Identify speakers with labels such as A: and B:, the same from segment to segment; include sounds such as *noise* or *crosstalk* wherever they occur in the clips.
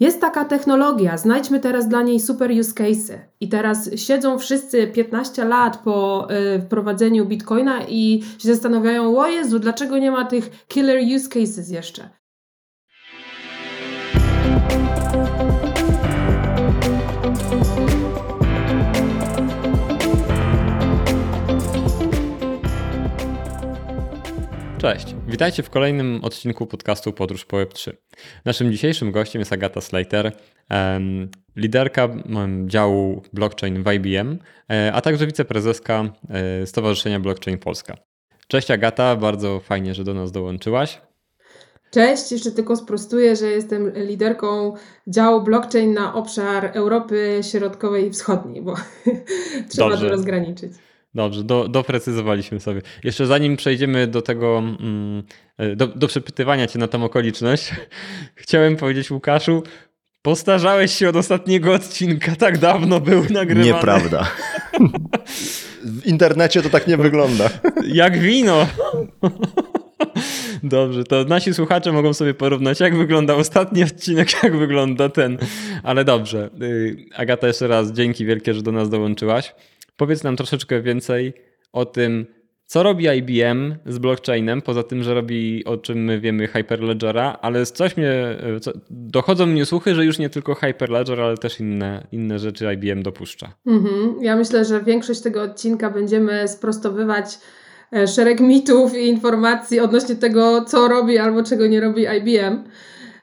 A: Jest taka technologia, znajdźmy teraz dla niej super use case. I teraz siedzą wszyscy 15 lat po y, wprowadzeniu Bitcoina i się zastanawiają, o Jezu, dlaczego nie ma tych killer use cases jeszcze?
B: Cześć, witajcie w kolejnym odcinku podcastu Podróż po Web3. Naszym dzisiejszym gościem jest Agata Slater, liderka działu blockchain w IBM, e, a także wiceprezeska e, Stowarzyszenia Blockchain Polska. Cześć Agata, bardzo fajnie, że do nas dołączyłaś.
A: Cześć, jeszcze tylko sprostuję, że jestem liderką działu blockchain na obszar Europy Środkowej i Wschodniej, bo *laughs* trzeba to rozgraniczyć.
B: Dobrze, do, doprecyzowaliśmy sobie. Jeszcze zanim przejdziemy do tego, mm, do, do przepytywania cię na tą okoliczność, *laughs* chciałem powiedzieć Łukaszu, postarzałeś się od ostatniego odcinka, tak dawno był nagrywany.
C: Nieprawda. *laughs* W internecie to tak nie wygląda.
B: Jak wino. *laughs* Dobrze, to nasi słuchacze mogą sobie porównać, jak wygląda ostatni odcinek, jak wygląda ten. Ale dobrze. Y, Agata, jeszcze raz dzięki wielkie, że do nas dołączyłaś. Powiedz nam troszeczkę więcej o tym, co robi IBM z blockchainem, poza tym, że robi, o czym my wiemy, Hyperledgera, ale coś mnie, co, dochodzą mnie słuchy, że już nie tylko Hyperledger, ale też inne, inne rzeczy IBM dopuszcza.
A: Mhm. Ja myślę, że większość tego odcinka będziemy sprostowywać e, szereg mitów i informacji odnośnie tego, co robi albo czego nie robi IBM.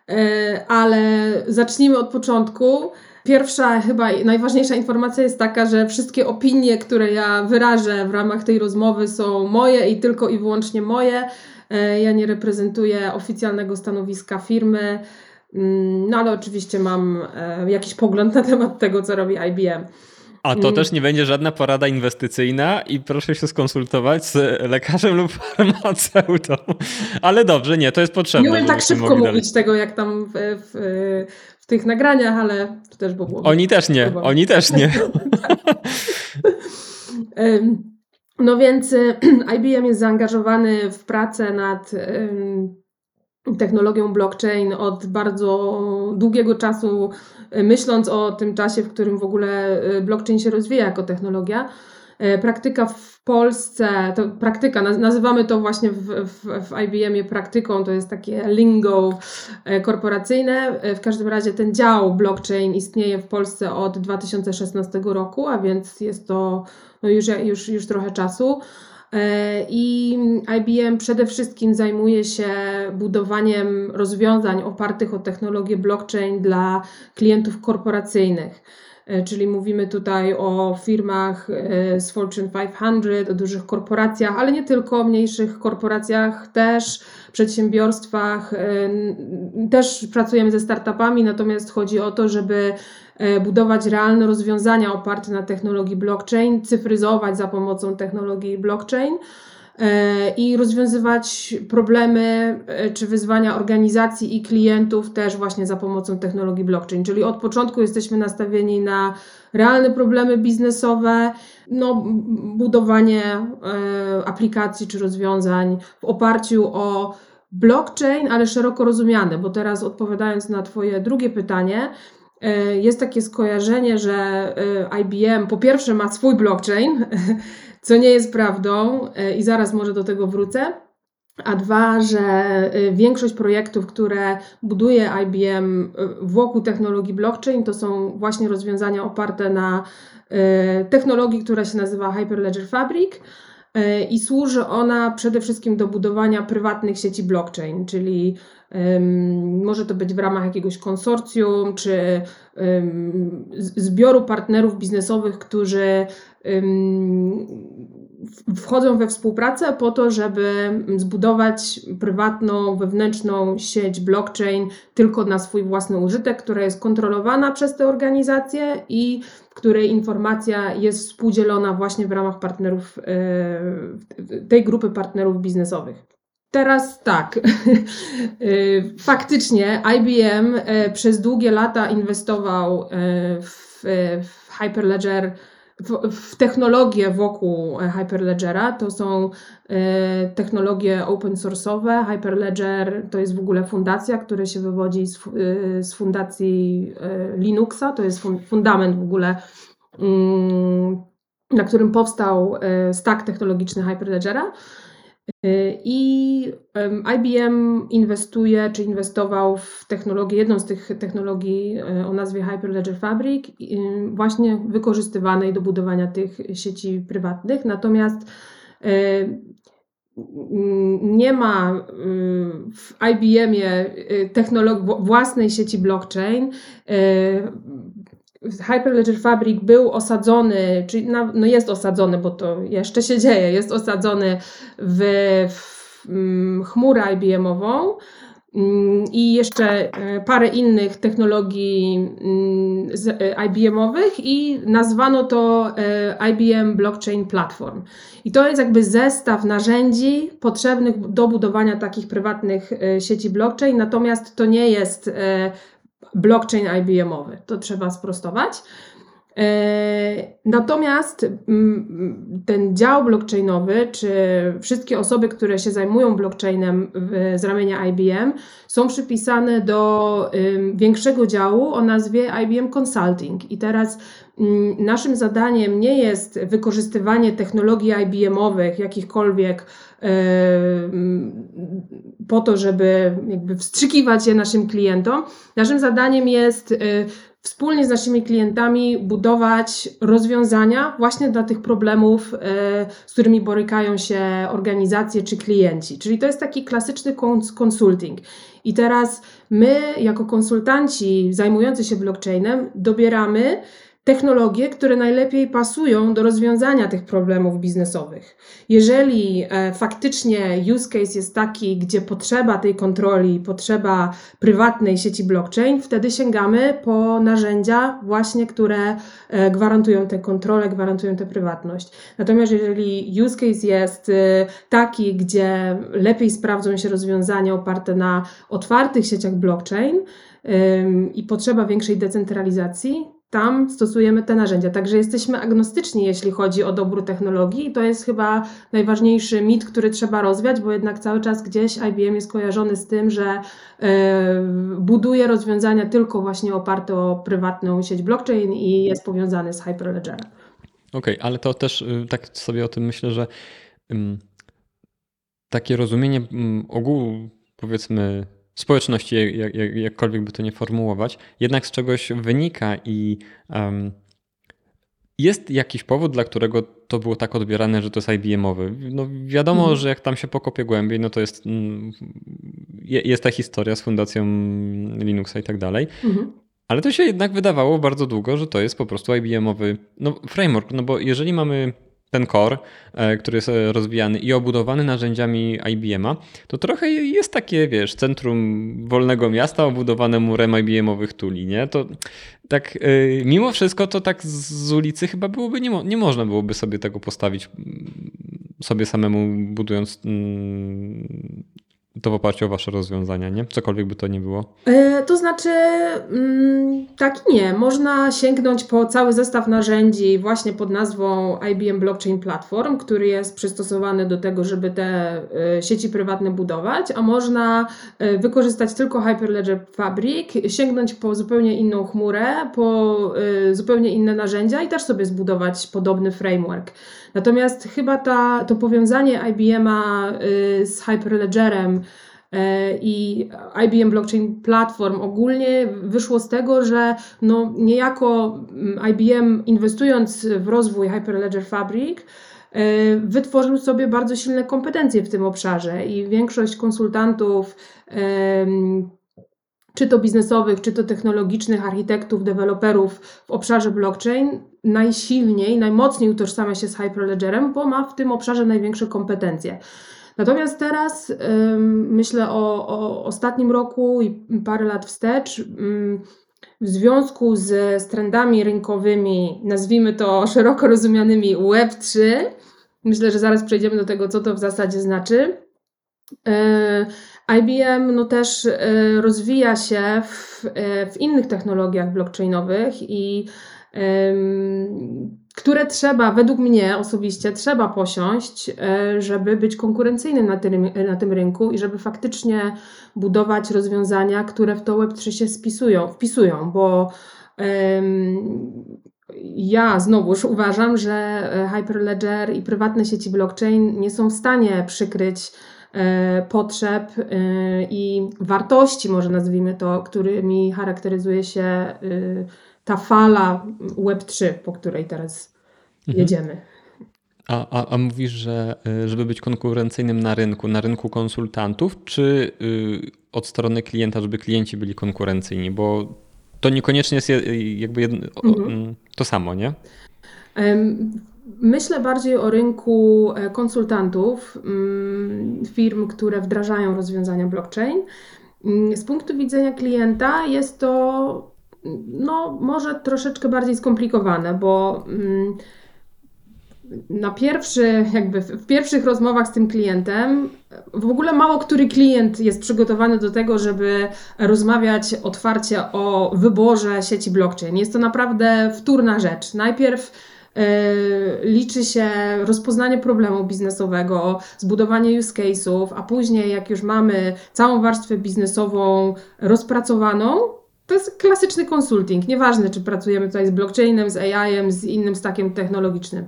A: E, ale zacznijmy od początku. Pierwsza, chyba najważniejsza informacja jest taka, że wszystkie opinie, które ja wyrażę w ramach tej rozmowy są moje i tylko i wyłącznie moje. E, ja nie reprezentuję oficjalnego stanowiska firmy, mm, no ale oczywiście mam e, jakiś pogląd na temat tego, co robi IBM.
B: A to mm. też nie będzie żadna porada inwestycyjna i proszę się skonsultować z lekarzem lub farmaceutą. Ale dobrze, nie, to jest potrzebne.
A: Nie umiem tak szybko mówić dalej. tego, jak tam w, w, w tych nagraniach, ale to też było.
B: Oni też nie, oni też nie. *laughs*
A: no więc IBM *clears throat* jest zaangażowany w pracę nad technologią blockchain od bardzo długiego czasu, y, myśląc o tym czasie, w którym w ogóle y, blockchain się rozwija jako technologia. E, praktyka w Polsce, to praktyka, nazywamy to właśnie w, w, w IBM-ie praktyką, to jest takie lingo e, korporacyjne. E, w każdym razie ten dział blockchain istnieje w Polsce od 2016 roku, a więc jest to no już, już, już trochę czasu. I IBM przede wszystkim zajmuje się budowaniem rozwiązań opartych o technologię blockchain dla klientów korporacyjnych. E, czyli mówimy tutaj o firmach e, z Fortune 500, o dużych korporacjach, ale nie tylko, o mniejszych korporacjach też, przedsiębiorstwach. E, też pracujemy ze startupami, natomiast chodzi o to, żeby budować realne rozwiązania oparte na technologii blockchain, cyfryzować za pomocą technologii blockchain. E, i rozwiązywać problemy e, czy wyzwania organizacji i klientów też właśnie za pomocą technologii blockchain. Czyli od początku jesteśmy nastawieni na realne problemy biznesowe, no, budowanie e, aplikacji czy rozwiązań w oparciu o blockchain, ale szeroko rozumiane, bo teraz odpowiadając na Twoje drugie pytanie, jest takie skojarzenie, że IBM po pierwsze ma swój blockchain, *laughs* co nie jest prawdą e, i zaraz może do tego wrócę. A dwa, że e, większość projektów, które buduje IBM e, wokół technologii blockchain, to są właśnie rozwiązania oparte na technologii, która się nazywa Hyperledger Fabric i służy ona przede wszystkim do budowania prywatnych sieci blockchain, czyli może to być w ramach jakiegoś konsorcjum czy zbioru partnerów biznesowych, którzy wchodzą we współpracę po to, żeby zbudować prywatną, wewnętrzną sieć blockchain tylko na swój własny użytek, która jest kontrolowana przez te organizacje i w której informacja jest współdzielona właśnie w ramach partnerów, e, tej grupy partnerów biznesowych. Teraz tak, *laughs* e, faktycznie IBM e, przez długie lata inwestował w Hyperledger w, w technologię wokół Hyperledgera. To są e, technologie open source'owe. Hyperledger to jest w ogóle fundacja, która się wywodzi z, e, z fundacji e, Linuxa. To jest fun, fundament w ogóle, mm, na którym powstał e, stack technologiczny Hyperledgera. Y, I IBM inwestuje, czy inwestował w technologię, jedną z tych technologii y, o nazwie Hyperledger Fabric, y, właśnie wykorzystywanej do budowania tych sieci prywatnych. Natomiast nie ma w IBM-ie własnej sieci blockchain. Hyperledger Fabric był osadzony, czyli no jest osadzony, bo to jeszcze się dzieje, jest osadzony w, w mm, chmurę IBM-ową mm, i jeszcze e, parę innych technologii mm, e, IBM-owych i nazwano to e, IBM Blockchain Platform. I to jest jakby zestaw narzędzi potrzebnych do budowania takich prywatnych sieci blockchain, natomiast to nie jest blockchain IBM-owy. To trzeba sprostować. E, natomiast mm, ten dział blockchainowy, czy wszystkie osoby, które się zajmują blockchainem z ramienia IBM, są przypisane do większego działu o nazwie IBM Consulting. I teraz naszym zadaniem nie jest wykorzystywanie technologii IBM-owych, jakichkolwiek e, po to, żeby jakby wstrzykiwać je naszym klientom. Naszym zadaniem jest e, wspólnie z naszymi klientami budować rozwiązania właśnie dla tych problemów, e, z którymi borykają się organizacje czy klienci. Czyli to jest taki klasyczny konsulting. I teraz my, jako konsultanci zajmujący się blockchainem, dobieramy technologie, które najlepiej pasują do rozwiązania tych problemów biznesowych. Jeżeli e, faktycznie use case jest taki, gdzie potrzeba tej kontroli, potrzeba prywatnej sieci blockchain, wtedy sięgamy po narzędzia właśnie, które e, gwarantują tę kontrolę, gwarantują tę prywatność. Natomiast jeżeli use case jest e, taki, gdzie lepiej sprawdzą się rozwiązania oparte na otwartych sieciach blockchain, i potrzeba większej decentralizacji, tam stosujemy te narzędzia. Także jesteśmy agnostyczni, jeśli chodzi o dobór technologii i to jest chyba najważniejszy mit, który trzeba rozwiać, bo jednak cały czas gdzieś IBM jest kojarzony z tym, że e, buduje rozwiązania tylko właśnie oparte o prywatną sieć blockchain i jest powiązany z Hyperledgerem.
B: Okej, okay, ale to też y, tak sobie o tym myślę, że takie rozumienie um, ogółu powiedzmy społeczności, jak, jak, jakkolwiek by to nie formułować, jednak z czegoś wynika i um, jest jakiś powód, dla którego to było tak odbierane, że to jest IBM-owy. No wiadomo, mhm. że jak tam się pokopie głębiej, no to jest, mm, jest ta historia z fundacją Linuxa i tak dalej. Mhm. Ale to się jednak wydawało bardzo długo, że to jest po prostu IBM-owy no, framework. No bo jeżeli mamy ten core, e, który jest e, rozwijany i obudowany narzędziami IBM-a, to trochę jest takie, wiesz, centrum wolnego miasta obudowane murem IBM-owych tuli, nie? To tak, e, mimo wszystko to tak z ulicy chyba byłoby, nie, mo nie można byłoby sobie tego postawić mm, sobie samemu budując mm, to w oparciu o wasze rozwiązania, nie? Cokolwiek by to nie było.
A: E, to znaczy, mm, tak i nie. Można sięgnąć po cały zestaw narzędzi właśnie pod nazwą IBM Blockchain Platform, który jest przystosowany do tego, żeby te e, sieci prywatne budować, a można e, wykorzystać tylko Hyperledger Fabric, sięgnąć po zupełnie inną chmurę, po zupełnie inne narzędzia i też sobie zbudować podobny framework. Natomiast chyba ta, to powiązanie IBM-a y, z Hyperledgerem y, i IBM Blockchain Platform ogólnie wyszło z tego, że no niejako mm, IBM inwestując w rozwój Hyperledger Fabric, y, wytworzył sobie bardzo silne kompetencje w tym obszarze i większość konsultantów czy to biznesowych, czy to technologicznych, architektów, deweloperów w obszarze blockchain najsilniej, najmocniej utożsamia się z Hyperledgerem, bo ma w tym obszarze największe kompetencje. Natomiast teraz myślę o, o, ostatnim roku i parę lat wstecz. w związku z, trendami rynkowymi, nazwijmy to *laughs* szeroko rozumianymi Web3, myślę, że zaraz przejdziemy do tego, co to w zasadzie znaczy. E, IBM no też e, rozwija się w, e, w innych technologiach blockchainowych i które trzeba, według mnie osobiście, trzeba posiąść, e, żeby być konkurencyjnym na tym, na tym rynku i żeby faktycznie budować rozwiązania, które w to Web3 się spisują, wpisują, bo ja znowuż uważam, że e, Hyperledger i prywatne sieci blockchain nie są w stanie przykryć e, potrzeb i wartości, może nazwijmy to, którymi charakteryzuje się ta fala Web3, po której teraz mhm. jedziemy.
B: A, a, a mówisz, że y, żeby być konkurencyjnym na rynku, na rynku konsultantów, czy y, od strony klienta, żeby klienci byli konkurencyjni? Bo to niekoniecznie jest jakby jedno, mhm. Mm, to samo, nie?
A: Myślę bardziej o rynku e, konsultantów, mm, firm, które wdrażają rozwiązania blockchain. Mm, z punktu widzenia klienta jest to no, może troszeczkę bardziej skomplikowane, bo mm, na pierwszy, jakby w pierwszych rozmowach z tym klientem, w ogóle mało który klient jest przygotowany do tego, żeby rozmawiać otwarcie o wyborze sieci blockchain. Jest to naprawdę wtórna rzecz. Najpierw yy, liczy się rozpoznanie problemu biznesowego, zbudowanie use case'ów, a później, jak już mamy całą warstwę biznesową rozpracowaną, to jest klasyczny konsulting. Nieważne, czy pracujemy tutaj z blockchainem, z AI-em, z innym stakiem technologicznym.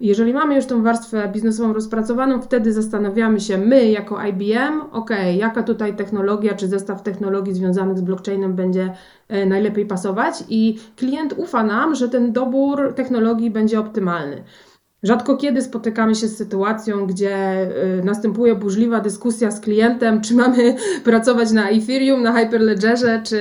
A: Jeżeli mamy już tą warstwę biznesową rozpracowaną, wtedy zastanawiamy się my jako IBM, ok, jaka tutaj technologia czy zestaw technologii związanych z blockchainem będzie e, najlepiej pasować i klient ufa nam, że ten dobór technologii będzie optymalny. Rzadko kiedy spotykamy się z sytuacją, gdzie y, następuje burzliwa dyskusja z klientem, czy mamy *laughs* pracować na Ethereum, na Hyperledgerze, czy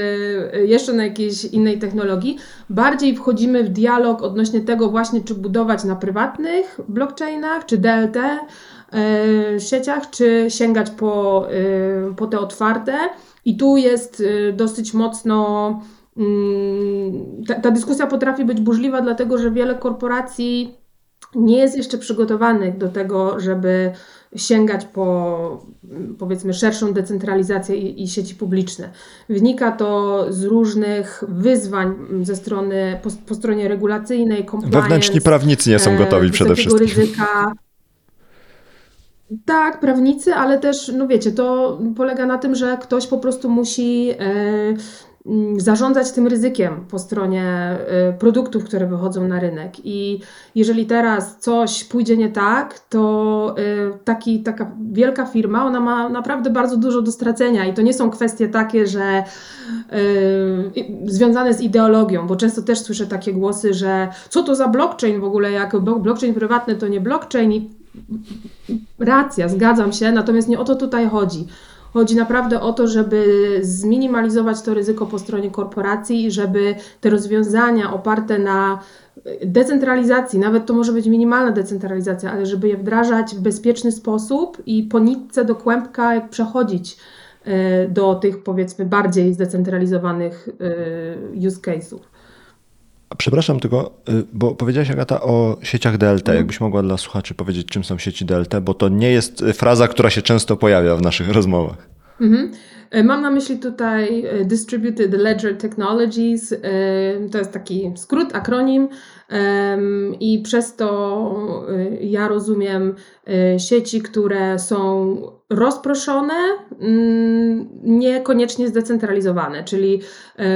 A: y, jeszcze na jakiejś innej technologii. Bardziej wchodzimy w dialog odnośnie tego właśnie, czy budować na prywatnych blockchainach, czy DLT y, sieciach, czy sięgać po, po te otwarte. I tu jest dosyć mocno mm, ta, ta dyskusja potrafi być burzliwa, dlatego że wiele korporacji nie jest jeszcze przygotowany do tego, żeby sięgać po powiedzmy szerszą decentralizację i, i, sieci publiczne. Wynika to z różnych wyzwań ze strony, po, po stronie regulacyjnej,
C: Wewnętrzni prawnicy nie są gotowi e, przede wszystkim.
A: ryzyka. Tak, prawnicy, ale też, no wiecie, to polega na tym, że ktoś po prostu musi e, zarządzać tym ryzykiem po stronie y, produktów, które wychodzą na rynek. I jeżeli teraz coś pójdzie nie tak, to y, taki, taka wielka firma, ona ma naprawdę bardzo dużo do stracenia i to nie są kwestie takie, że yy, związane z ideologią, bo często też słyszę takie głosy, że co to za blockchain w ogóle, jak blockchain prywatny to nie blockchain i racja, zgadzam się, natomiast nie o to tutaj chodzi. Chodzi naprawdę o to, żeby zminimalizować to ryzyko po stronie korporacji i żeby te rozwiązania oparte na decentralizacji, nawet to może być minimalna decentralizacja, ale żeby je wdrażać w bezpieczny sposób i po nitce do kłębka jak przechodzić e, do tych powiedzmy bardziej zdecentralizowanych e, use case'ów.
C: Przepraszam tylko, y, bo powiedziałaś Agata o sieciach DLT. Mhm. Jakbyś mogła dla słuchaczy powiedzieć, czym są sieci DLT, bo to nie jest fraza, która się często pojawia w naszych rozmowach.
A: Mhm. E, mam na myśli tutaj Distributed Ledger Technologies. To jest taki skrót, akronim, i przez to ja rozumiem sieci, które są rozproszone, mm, niekoniecznie zdecentralizowane, czyli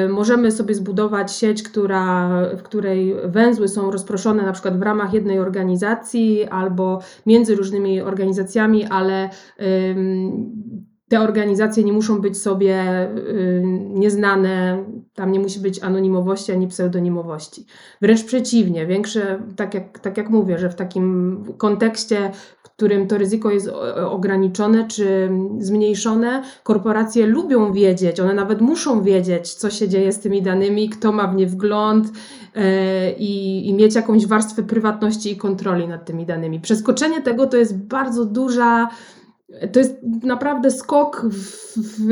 A: możemy sobie zbudować sieć, która, w której węzły są rozproszone na przykład w ramach jednej organizacji albo między różnymi organizacjami, ale te organizacje nie muszą być sobie y, nieznane, tam nie musi być anonimowości ani pseudonimowości. Wręcz przeciwnie, większe, tak jak, tak jak mówię, że w takim kontekście, którym to ryzyko jest ograniczone czy zmniejszone, korporacje lubią wiedzieć, one nawet muszą wiedzieć, co się dzieje z tymi danymi, kto ma w nie wgląd e, i, i mieć jakąś warstwę prywatności i kontroli nad tymi danymi. Przeskoczenie tego to jest bardzo duża to jest naprawdę skok w, w,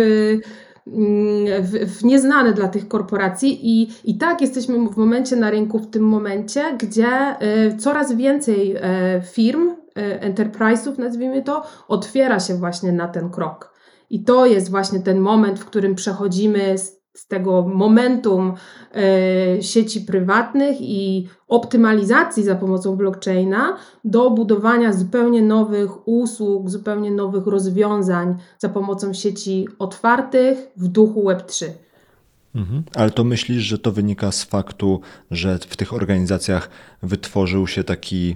A: w, w nieznane dla tych korporacji i, i tak jesteśmy w momencie na rynku, w tym momencie, gdzie y, coraz więcej y, firm, y, enterprise'ów nazwijmy to, otwiera się właśnie na ten krok. I to jest właśnie ten moment, w którym przechodzimy z z tego momentum e, sieci prywatnych i optymalizacji za pomocą blockchaina do budowania zupełnie nowych usług, zupełnie nowych rozwiązań za pomocą sieci otwartych w duchu Web3.
C: Mhm. Ale to myślisz, że to wynika z faktu, że w tych organizacjach wytworzył się taki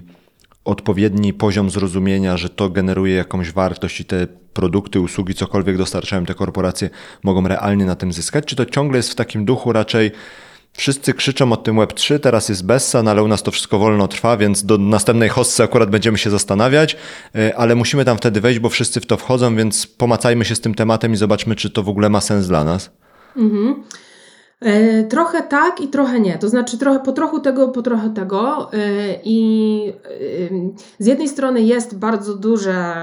C: odpowiedni poziom zrozumienia, że to generuje jakąś wartość i te produkty, usługi, cokolwiek dostarczają te korporacje, mogą realnie na tym zyskać? Czy to ciągle jest w takim duchu raczej wszyscy krzyczą o tym Web3, teraz jest Bessa, no ale u nas to wszystko wolno trwa, więc do następnej hossy akurat będziemy się zastanawiać, e, ale musimy tam wtedy wejść, bo wszyscy w to wchodzą, więc pomacajmy się z tym tematem i zobaczmy, czy to w ogóle ma sens dla nas.
A: Mhm. E, trochę tak i trochę nie. To znaczy trochę po trochu tego, po trochę tego. E, I e, z jednej strony jest bardzo duże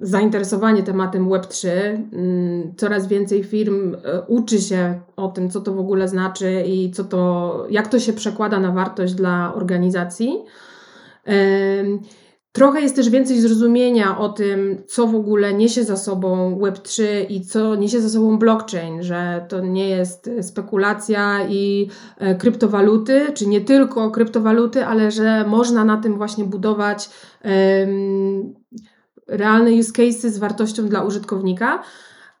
A: zainteresowanie tematem Web3. Mm, coraz więcej firm uczy się o tym, co to w ogóle znaczy i co to, jak to się przekłada na wartość dla organizacji. Trochę jest też więcej zrozumienia o tym, co w ogóle niesie za sobą Web3 i co niesie za sobą blockchain, że to nie jest spekulacja i e, kryptowaluty, czy nie tylko kryptowaluty, ale że można na tym właśnie budować um, realne use cases z wartością dla użytkownika.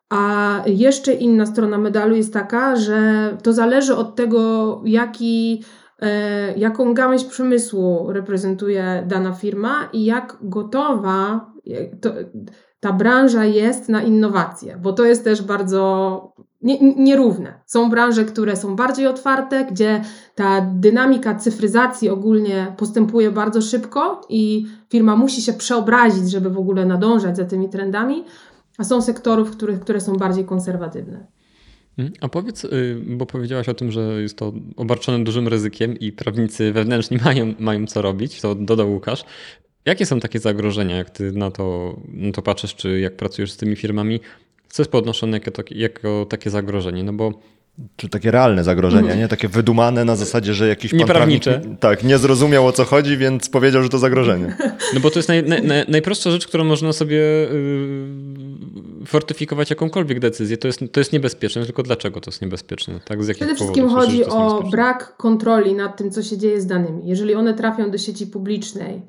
A: A jeszcze inna strona medalu jest taka, że to zależy od tego, jaki E, jaką gałęź przemysłu reprezentuje dana firma i jak gotowa to, ta branża jest na innowacje, bo to jest też bardzo nie, nierówne. Są branże, które są bardziej otwarte, gdzie ta dynamika cyfryzacji ogólnie postępuje bardzo szybko i firma musi się przeobrazić, żeby w ogóle nadążać za tymi trendami, a są sektorów, których, które są bardziej konserwatywne.
B: Mhm. A powiedz, y, bo powiedziałaś o tym, że jest to obarczone dużym ryzykiem i prawnicy wewnętrzni *laughs* mają, mają co robić, to dodał Łukasz. Jakie są takie zagrożenia, jak ty na to, na to patrzysz, czy jak pracujesz z tymi firmami? Co jest podnoszone jako, jako takie zagrożenie? No bo
C: czy takie realne zagrożenia, mhm. nie? Takie wydumane na zasadzie, że jakiś pan. Prawnik, tak, nie zrozumiał o co chodzi, więc powiedział, że to zagrożenie. *laughs*
B: No bo to jest naj, naj, najprostsza rzecz, którą można sobie yy, fortyfikować jakąkolwiek decyzję. To jest, to jest niebezpieczne, tylko dlaczego to jest niebezpieczne? Tak? Z jakich
A: Przede wszystkim
B: powodów?
A: chodzi o brak kontroli nad tym, co się dzieje z danymi. Jeżeli one trafią do sieci publicznej,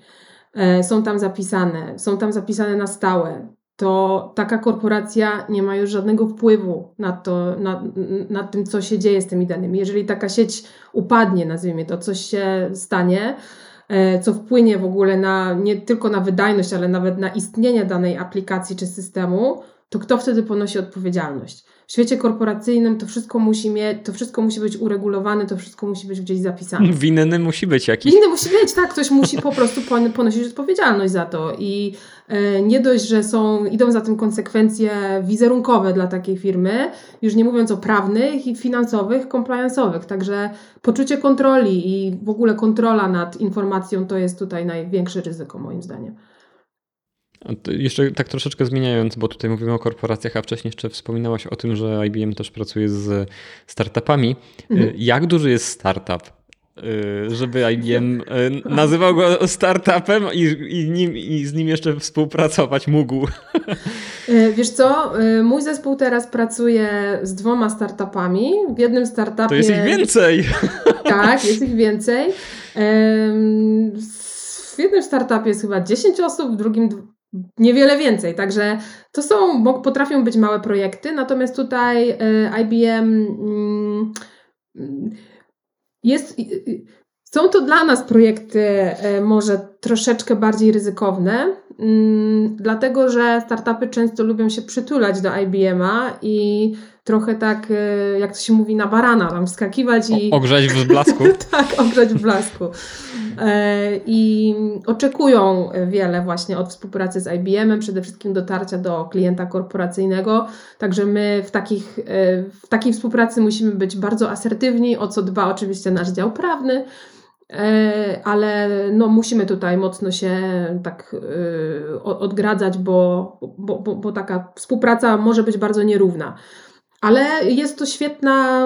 A: e, są tam zapisane, są tam zapisane na stałe, to taka korporacja nie ma już żadnego wpływu na to, na, na tym, co się dzieje z tymi danymi. Jeżeli taka sieć upadnie, nazwijmy to, coś się stanie, e, co wpłynie w ogóle na nie tylko na wydajność, ale nawet na istnienie danej aplikacji czy systemu, to kto wtedy ponosi odpowiedzialność? W świecie korporacyjnym to wszystko musi mieć, to wszystko musi być uregulowane, to wszystko musi być gdzieś zapisane. *laughs*
B: Winny musi być jakiś.
A: Winny musi być, tak, ktoś musi po prostu ponosić odpowiedzialność za to i e, nie dość, że są, idą za tym konsekwencje wizerunkowe dla takiej firmy, już nie mówiąc o prawnych i finansowych, compliance'owych, także poczucie kontroli i w ogóle kontrola nad informacją to jest tutaj największe ryzyko moim zdaniem.
B: Jeszcze tak troszeczkę zmieniając, bo tutaj mówimy o korporacjach, a wcześniej jeszcze wspominałaś o tym, że IBM też pracuje z startupami. Mhm. Jak duży jest startup? Y, żeby IBM y, nazywał go startupem i, i, nim, i z nim jeszcze współpracować mógł.
A: Y, wiesz co, mój zespół teraz pracuje z dwoma startupami. W jednym startupie... To
B: jest ich więcej!
A: Tak, jest ich więcej. W jednym startupie jest chyba 10 osób, w drugim niewiele więcej. Także to są, potrafią być małe projekty, natomiast tutaj y, IBM mm, jest. Są to dla nas projekty y, może troszeczkę bardziej ryzykowne, mm, dlatego że startupy często lubią się przytulać do IBM-a i trochę tak, jak to się mówi, na barana, tam wskakiwać i...
B: O, ogrzać w blasku. *laughs*
A: tak, ogrzać w blasku. E, I oczekują wiele właśnie od współpracy z IBM-em, przede wszystkim dotarcia do klienta korporacyjnego, także my w, takich, e, w takiej współpracy musimy być bardzo asertywni, o co dba oczywiście nasz dział prawny, ale no, musimy tutaj mocno się tak odgradzać, bo, bo, bo, bo taka współpraca może być bardzo nierówna. Ale jest to świetna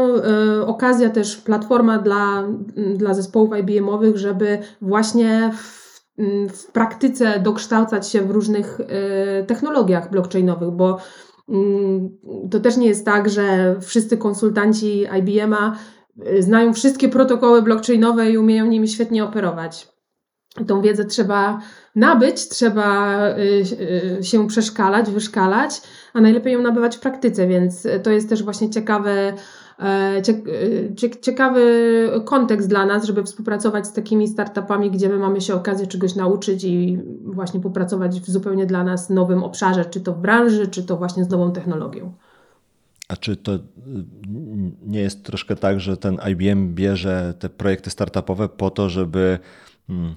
A: y, okazja, też platforma dla, dla zespołów IBM-owych, żeby właśnie w, w praktyce dokształcać się w różnych y, technologiach blockchainowych, bo mm, to też nie jest tak, że wszyscy konsultanci IBM-a y, znają wszystkie protokoły blockchainowe i umieją nimi świetnie operować. Tą wiedzę trzeba nabyć, trzeba y, y, się przeszkalać, wyszkalać, a najlepiej ją nabywać w praktyce, więc to jest też właśnie ciekawe, e, cie- ciekawy kontekst dla nas, żeby współpracować z takimi startupami, gdzie my mamy się okazję czegoś nauczyć i właśnie popracować w zupełnie dla nas nowym obszarze, czy to w branży, czy to właśnie z nową technologią.
C: A czy to y, nie jest troszkę tak, że ten IBM bierze te projekty startupowe po to, żeby hmm,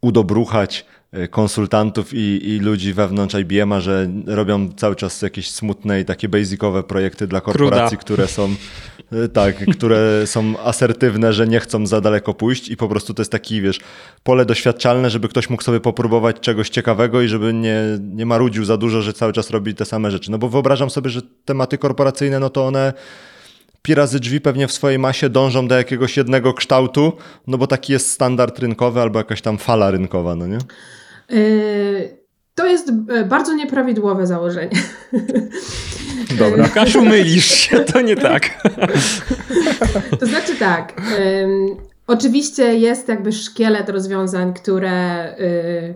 C: udobruchać konsultantów i, i ludzi wewnątrz IBM-a, że robią cały czas jakieś smutne i takie basicowe projekty dla korporacji,
B: Truda.
C: które są y, tak, które są asertywne, że nie chcą za daleko pójść i po prostu to jest taki, wiesz, pole doświadczalne, żeby ktoś mógł sobie popróbować czegoś ciekawego i żeby nie, nie marudził za dużo, że cały czas robi te same rzeczy. No bo wyobrażam sobie, że tematy korporacyjne, no to one pi razy drzwi pewnie w swojej masie dążą do jakiegoś jednego kształtu, no bo taki jest standard rynkowy albo jakaś tam fala rynkowa, no nie?
A: Yy, To jest e, bardzo nieprawidłowe założenie. *laughs*
C: Dobra.
B: Kaszu, mylisz się, to nie tak. *laughs*
A: To znaczy tak. oczywiście jest jakby szkielet rozwiązań, które y,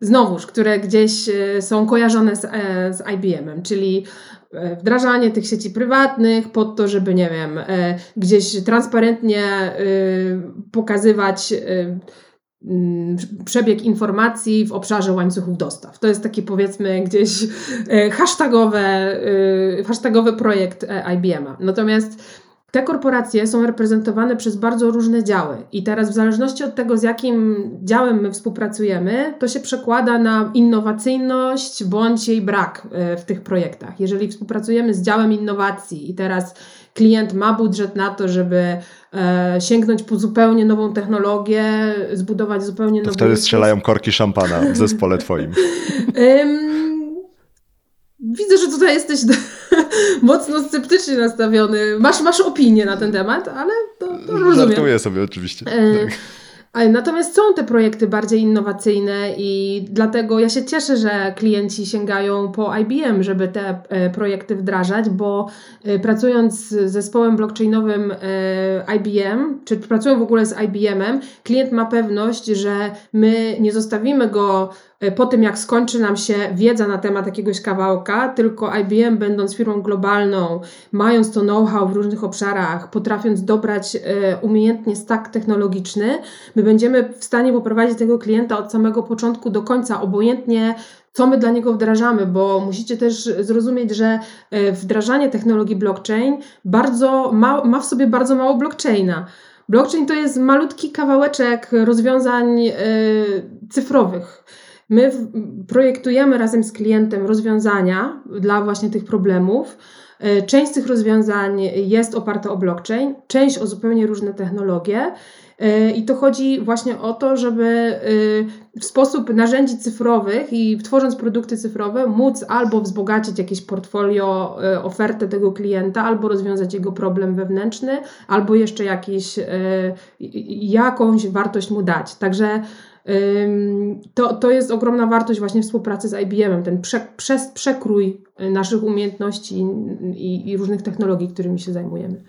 A: znowuż, które gdzieś y, są kojarzone z, e, z IBM-em, czyli e, wdrażanie tych sieci prywatnych pod to, żeby, nie wiem, e, gdzieś transparentnie y, pokazywać y, przebieg informacji w obszarze łańcuchów dostaw. To jest taki powiedzmy gdzieś e, hashtagowe, e, hashtagowy projekt e, IBM-a. Natomiast te korporacje są reprezentowane przez bardzo różne działy i teraz w zależności od tego, z jakim działem my współpracujemy, to się przekłada na innowacyjność bądź jej brak w tych projektach. Jeżeli współpracujemy z działem innowacji i teraz klient ma budżet na to, żeby e, sięgnąć po zupełnie nową technologię, zbudować zupełnie
C: To
A: nowy
C: wtedy strzelają korki szampana w zespole twoim. *laughs*
A: Widzę, że tutaj jesteś *laughs* mocno sceptycznie nastawiony. Masz, masz opinię na ten temat, ale to, to rozumiem.
C: Żartuję sobie oczywiście.
A: E,
C: Tak.
A: Natomiast są te projekty bardziej innowacyjne i dlatego ja się cieszę, że klienci sięgają po IBM, żeby te e, projekty wdrażać, bo e, pracując z zespołem blockchainowym e, IBM, czy pracują w ogóle z IBM-em, klient ma pewność, że my nie zostawimy go po tym, jak skończy nam się wiedza na temat jakiegoś kawałka, tylko IBM, będąc firmą globalną, mając to know-how w różnych obszarach, potrafiąc dobrać e, umiejętnie stack technologiczny, my będziemy w stanie poprowadzić tego klienta od samego początku do końca, obojętnie co my dla niego wdrażamy, bo musicie też zrozumieć, że e, wdrażanie technologii blockchain bardzo ma, ma w sobie bardzo mało blockchaina. Blockchain to jest malutki kawałeczek rozwiązań e, cyfrowych. My projektujemy razem z klientem rozwiązania dla właśnie tych problemów. E, Część z tych rozwiązań jest oparta o blockchain, część o zupełnie różne technologie. E, I to chodzi właśnie o to, żeby e, w sposób narzędzi cyfrowych i tworząc produkty cyfrowe, móc albo wzbogacić jakieś portfolio, ofertę tego klienta, albo rozwiązać jego problem wewnętrzny, albo jeszcze jakiś, jakąś wartość mu dać. Także To, to jest ogromna wartość właśnie współpracy z IBM-em, ten prze, przez, przekrój y, naszych umiejętności i, i różnych technologii, którymi się zajmujemy.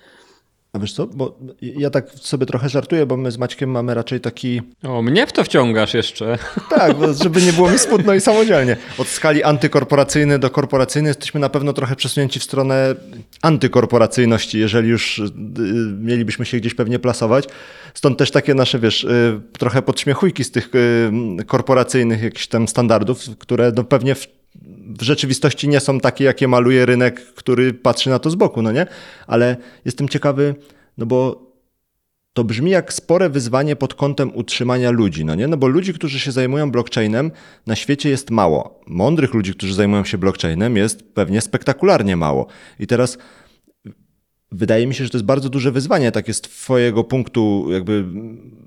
C: A wiesz co, bo ja tak sobie trochę żartuję, bo my z Maćkiem mamy raczej taki
B: O, mnie w to wciągasz jeszcze.
C: Tak, bo *laughs* żeby nie było mi smutno i samodzielnie. Od skali antykorporacyjnej do korporacyjnej jesteśmy na pewno trochę przesunięci w stronę antykorporacyjności, jeżeli już y, mielibyśmy się gdzieś pewnie plasować. Stąd też takie nasze, wiesz, y, trochę podśmiechujki z tych y, korporacyjnych jakichś tam standardów, które no pewnie w, w rzeczywistości nie są takie, jakie maluje rynek, który patrzy na to z boku, no nie? Ale jestem ciekawy, no bo to brzmi jak spore wyzwanie pod kątem utrzymania ludzi, no nie? No bo ludzi, którzy się zajmują blockchainem, na świecie jest mało. Mądrych ludzi, którzy zajmują się blockchainem, jest pewnie spektakularnie mało. I teraz wydaje mi się, że to jest bardzo duże wyzwanie, tak jest twojego punktu jakby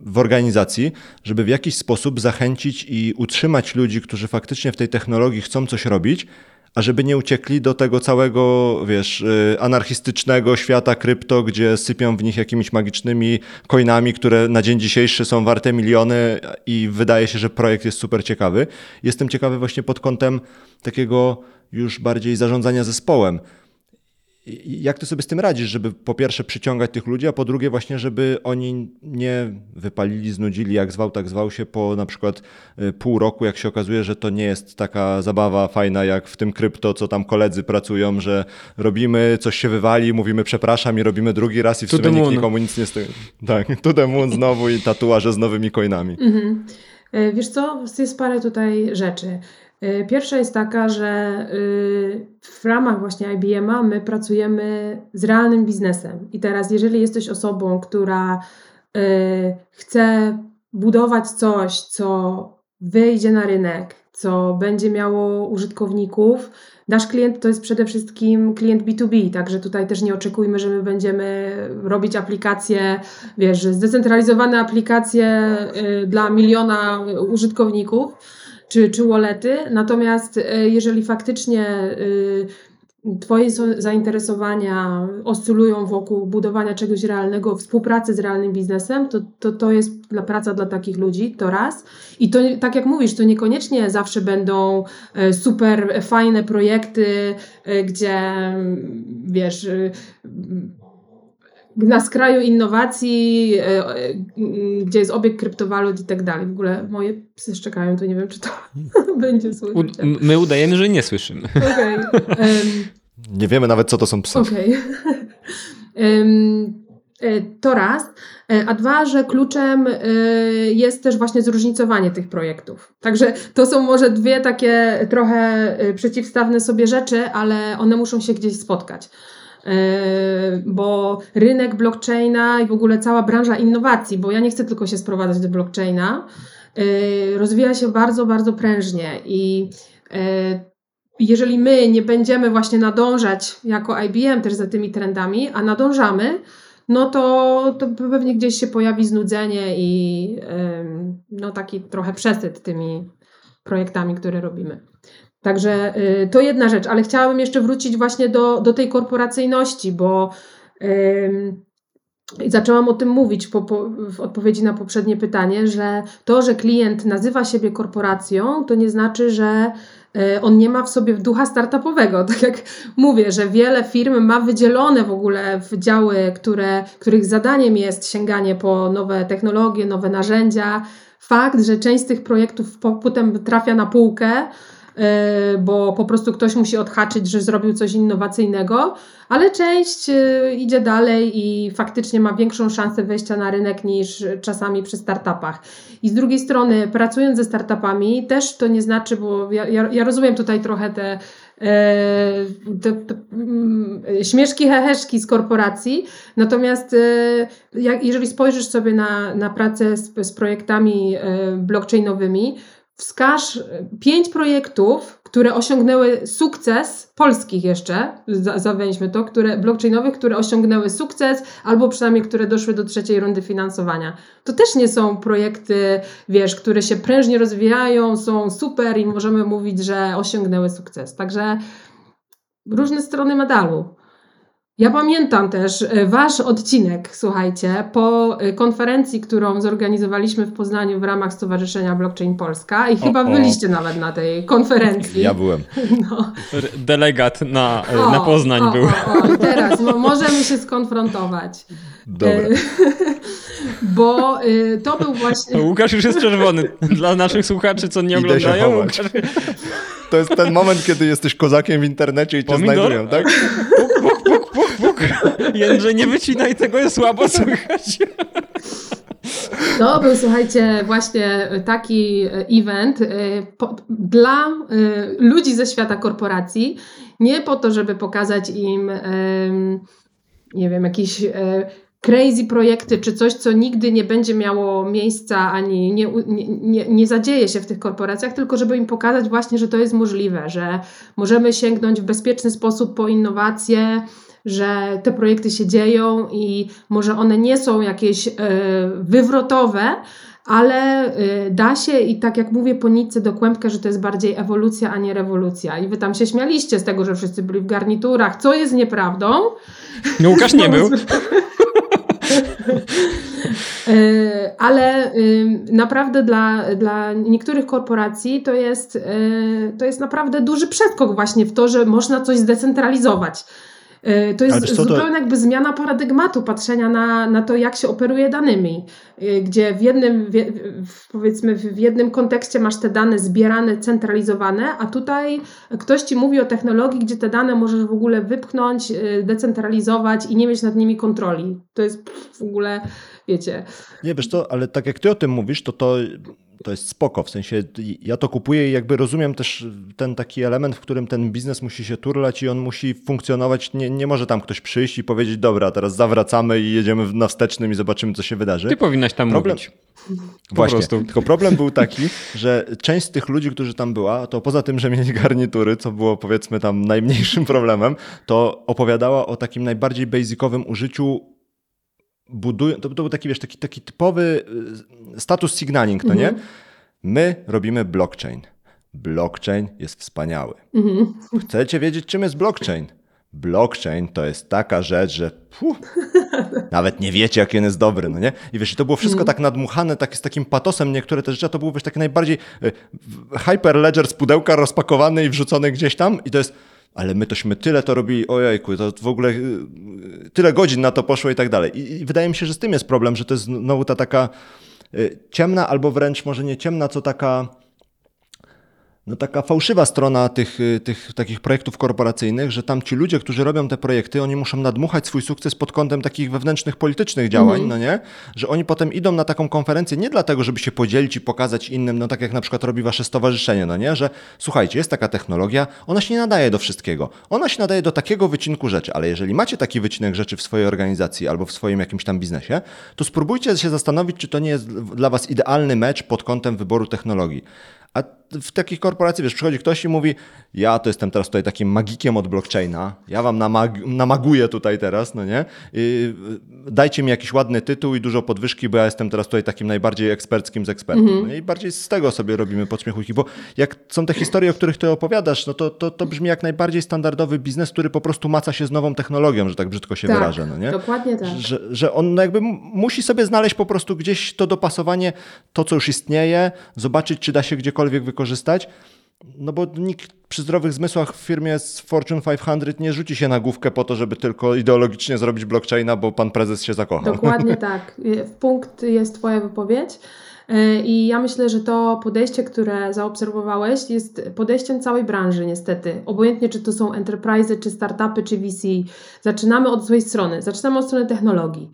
C: w organizacji, żeby w jakiś sposób zachęcić i utrzymać ludzi, którzy faktycznie w tej technologii chcą coś robić, a żeby nie uciekli do tego całego, wiesz, y, anarchistycznego świata krypto, gdzie sypią w nich jakimiś magicznymi coinami, które na dzień dzisiejszy są warte miliony i wydaje się, że projekt jest super ciekawy. Jestem ciekawy właśnie pod kątem takiego już bardziej zarządzania zespołem. Jak ty sobie z tym radzisz, żeby po pierwsze przyciągać tych ludzi, a po drugie właśnie, żeby oni nie wypalili, znudzili, jak zwał, tak zwał się po na przykład y, pół roku, jak się okazuje, że to nie jest taka zabawa fajna jak w tym krypto, co tam koledzy pracują, że robimy, coś się wywali, mówimy przepraszam i robimy drugi raz i w
B: To
C: sumie nikt nikomu nic nie stoi. Tak, to the moon znowu i tatuaże z nowymi coinami.
A: Mhm. E, Wiesz co, jest parę tutaj rzeczy. E, Pierwsza jest taka, że y, w ramach właśnie IBM-a my pracujemy z realnym biznesem. I teraz, jeżeli jesteś osobą, która y, chce budować coś, co wyjdzie na rynek, co będzie miało użytkowników, nasz klient to jest przede wszystkim klient B2B, także tutaj też nie oczekujmy, że my będziemy robić aplikacje wiesz, zdecentralizowane aplikacje y, dla miliona użytkowników czy, czy wallety. Natomiast y, jeżeli faktycznie y, Twoje so- zainteresowania oscylują wokół budowania czegoś realnego, współpracy z realnym biznesem, to, to to jest dla praca dla takich ludzi, to raz. I to, tak jak mówisz, to niekoniecznie zawsze będą e, super fajne projekty, e, gdzie mm, wiesz, na skraju innowacji, e, e, gdzie jest obieg kryptowalut i tak dalej. W ogóle moje psy szczekają, to nie wiem, czy to *laughs* będzie
B: U,
A: słychać.
B: my udajemy, że nie słyszymy.
A: Okej. *laughs* Em,
C: Nie wiemy nawet, co to są psy.
A: Okej. *laughs* Em, e, To raz. A dwa, że kluczem jest też właśnie zróżnicowanie tych projektów. Także to są może dwie takie trochę przeciwstawne sobie rzeczy, ale one muszą się gdzieś spotkać. E, Bo rynek blockchaina i w ogóle cała branża innowacji, bo ja nie chcę tylko się sprowadzać do blockchaina, e, rozwija się bardzo, bardzo prężnie i e, jeżeli my nie będziemy właśnie nadążać jako IBM też za tymi trendami, a nadążamy, no to, to pewnie gdzieś się pojawi znudzenie i no taki trochę przesyt tymi projektami, które robimy. Także y, to jedna rzecz, ale chciałabym jeszcze wrócić właśnie do, do tej korporacyjności, bo zaczęłam o tym mówić po, po, w odpowiedzi na poprzednie pytanie, że to, że klient nazywa siebie korporacją, to nie znaczy, że e, on nie ma w sobie ducha startupowego. *laughs* Tak jak mówię, że wiele firm ma wydzielone w ogóle w działy, które, których zadaniem jest sięganie po nowe technologie, nowe narzędzia. Fakt, że część z tych projektów po- potem trafia na półkę, bo po prostu ktoś musi odhaczyć, że zrobił coś innowacyjnego, ale część e, idzie dalej i faktycznie ma większą szansę wejścia na rynek niż czasami przy startupach. I z drugiej strony, pracując ze startupami, też to nie znaczy, bo ja, ja, ja rozumiem tutaj trochę te, e, te, te mm, śmieszki, heheszki z korporacji, natomiast e, jak, jeżeli spojrzysz sobie na, na pracę z, z projektami e, blockchainowymi, wskaż e, pięć projektów, które osiągnęły sukces, polskich jeszcze, za- zawęźmy to, które, blockchainowych, które osiągnęły sukces, albo przynajmniej które doszły do trzeciej rundy finansowania. To też nie są projekty, wiesz, które się prężnie rozwijają, są super i możemy mówić, że osiągnęły sukces. Także różne strony medalu. Ja pamiętam też e, wasz odcinek, słuchajcie, po e, konferencji, którą zorganizowaliśmy w Poznaniu w ramach Stowarzyszenia Blockchain Polska i chyba
C: o.
A: byliście nawet na tej konferencji.
C: Ja byłem.
A: No.
B: Delegat na,
A: O,
B: na Poznań
A: o,
B: był.
A: O, o, teraz mo, możemy się skonfrontować.
C: Dobra.
A: E, *laughs* Bo y, to był właśnie.
B: Łukasz już jest czerwony. Dla naszych słuchaczy, co nie oglądają. Łukasz
C: To jest ten moment, kiedy jesteś kozakiem w internecie i cię
B: Pomidor?
C: znajdują, tak?
B: Jędrzej, nie wycinaj tego, jest słabo słychać.
A: To był, słuchajcie, właśnie taki e, event e, dla e, ludzi ze świata korporacji. Nie po to, żeby pokazać im, nie wiem, jakieś crazy projekty, czy coś, co nigdy nie będzie miało miejsca, ani nie, nie, nie zadzieje się w tych korporacjach, tylko żeby im pokazać właśnie, że to jest możliwe, że możemy sięgnąć w bezpieczny sposób po innowacje, że te projekty się dzieją i może one nie są jakieś e, wywrotowe, ale y, da się i tak jak mówię po nitce do kłębka, że to jest bardziej ewolucja, a nie rewolucja. I wy tam się śmialiście z tego, że wszyscy byli w garniturach, co jest nieprawdą.
B: No Łukasz nie był.
A: Y, *laughs* ale naprawdę dla, dla niektórych korporacji to jest, to jest naprawdę duży przeskok właśnie w to, że można coś zdecentralizować. E, to jest co, zupełnie to... jakby zmiana paradygmatu patrzenia na, na to, jak się operuje danymi, e, gdzie w jednym, w, powiedzmy, w jednym kontekście masz te dane zbierane, centralizowane, a tutaj ktoś ci mówi o technologii, gdzie te dane możesz w ogóle wypchnąć, e, decentralizować i nie mieć nad nimi kontroli. To jest w ogóle, wiecie.
C: Nie, wiesz to, ale tak jak ty o tym mówisz, to to to jest spoko, w sensie ja to kupuję i jakby rozumiem też ten taki element, w którym ten biznes musi się turlać i on musi funkcjonować, nie, nie może tam ktoś przyjść i powiedzieć, dobra, teraz zawracamy i jedziemy na wstecznym i zobaczymy, co się wydarzy.
B: Ty powinnaś tam problem... mówić.
C: Właśnie, prostu. tylko problem był taki, że część z tych ludzi, którzy tam była, to poza tym, że mieli garnitury, co było powiedzmy tam najmniejszym *laughs* problemem, to opowiadała o takim najbardziej basicowym użyciu budują, to, to był taki, wiesz, taki, taki typowy y, status signaling, to nie? Mhm. My robimy blockchain. Blockchain jest wspaniały. Mhm. Chcecie wiedzieć, czym jest blockchain? Blockchain to jest taka rzecz, że puh, *laughs* nawet nie wiecie, jaki on jest dobry, no nie? I wiesz, to było wszystko mhm. tak nadmuchane, tak, z takim patosem, niektóre te rzeczy, to było wiesz, takie najbardziej y, hyperledger z pudełka rozpakowany i wrzucony gdzieś tam i to jest ale my tośmy tyle to robili, ojejku, to w ogóle y, tyle godzin na to poszło i tak dalej. I, wydaje mi się, że z tym jest problem, że to jest znowu ta taka y, ciemna, albo wręcz może nie ciemna, co taka no taka fałszywa strona tych, y, tych takich projektów korporacyjnych, że tam ci ludzie, którzy robią te projekty, oni muszą nadmuchać swój sukces pod kątem takich wewnętrznych, politycznych działań, mm. no nie? Że oni potem idą na taką konferencję nie dlatego, żeby się podzielić i pokazać innym, no tak jak na przykład robi wasze stowarzyszenie, no nie? Że słuchajcie, jest taka technologia, ona się nie nadaje do wszystkiego. Ona się nadaje do takiego wycinku rzeczy, ale jeżeli macie taki wycinek rzeczy w swojej organizacji albo w swoim jakimś tam biznesie, to spróbujcie się zastanowić, czy to nie jest dla was idealny mecz pod kątem wyboru technologii. A w takich korporacji, wiesz, przychodzi ktoś i mówi, ja to jestem teraz tutaj takim magikiem od blockchaina, ja wam namag namaguję tutaj teraz, no nie? I dajcie mi jakiś ładny tytuł i dużo podwyżki, bo ja jestem teraz tutaj takim najbardziej eksperckim z ekspertów. Mm -hmm. no I bardziej z tego sobie robimy podśmiechujki, bo jak są te historie, o których ty opowiadasz, no to, to, to brzmi jak najbardziej standardowy biznes, który po prostu maca się z nową technologią, że tak brzydko się
A: tak,
C: wyrażę, no nie?
A: dokładnie tak.
C: Że, że on no jakby musi sobie znaleźć po prostu gdzieś to dopasowanie, to co już istnieje, zobaczyć, czy da się gdziekolwiek wykorzystać, no bo nikt przy zdrowych zmysłach w firmie z Fortune 500 nie rzuci się na główkę po to, żeby tylko ideologicznie zrobić blockchaina, bo pan prezes się zakochał.
A: Dokładnie *laughs* tak. W punkt jest Twoja wypowiedź. E, I ja myślę, że to podejście, które zaobserwowałeś, jest podejściem całej branży, niestety. Obojętnie, czy to są enterprise, czy startupy, czy VC. Zaczynamy od złej strony. Zaczynamy od strony technologii.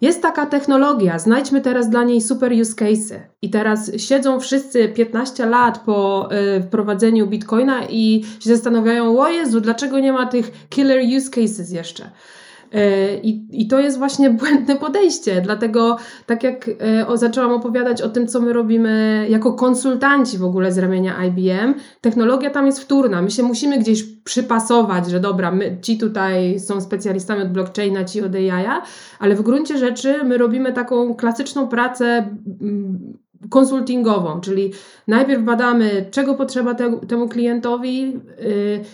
A: Jest taka technologia, znajdźmy teraz dla niej super use case. I teraz siedzą wszyscy 15 lat po y, wprowadzeniu bitcoina i się zastanawiają, o Jezu, dlaczego nie ma tych killer use cases jeszcze? E, I, I to jest właśnie *laughs* błędne podejście. Dlatego, tak jak e, o, zaczęłam opowiadać o tym, co my robimy jako konsultanci w ogóle z ramienia IBM, technologia tam jest wtórna. My się musimy gdzieś przypasować, że dobra, my, ci tutaj są specjalistami od blockchaina, ci od AI, ale w gruncie rzeczy my robimy taką klasyczną pracę mm, konsultingową, czyli najpierw badamy, czego potrzeba te, temu klientowi, yy,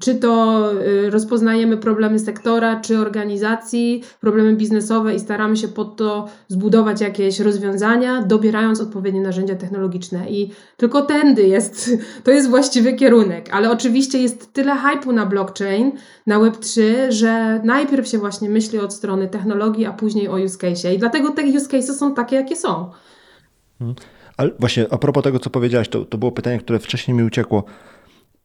A: czy to y, rozpoznajemy problemy sektora, czy organizacji, problemy biznesowe i staramy się pod to zbudować jakieś rozwiązania, dobierając odpowiednie narzędzia technologiczne. I tylko tędy jest, *laughs* to jest właściwy kierunek. Ale oczywiście jest tyle hypu na blockchain, na Web3, że najpierw się właśnie myśli od strony technologii, a później o use case. I dlatego te use cases są takie, jakie są.
C: Hmm. Ale właśnie a propos tego, co powiedziałaś, to, to było pytanie, które wcześniej mi uciekło.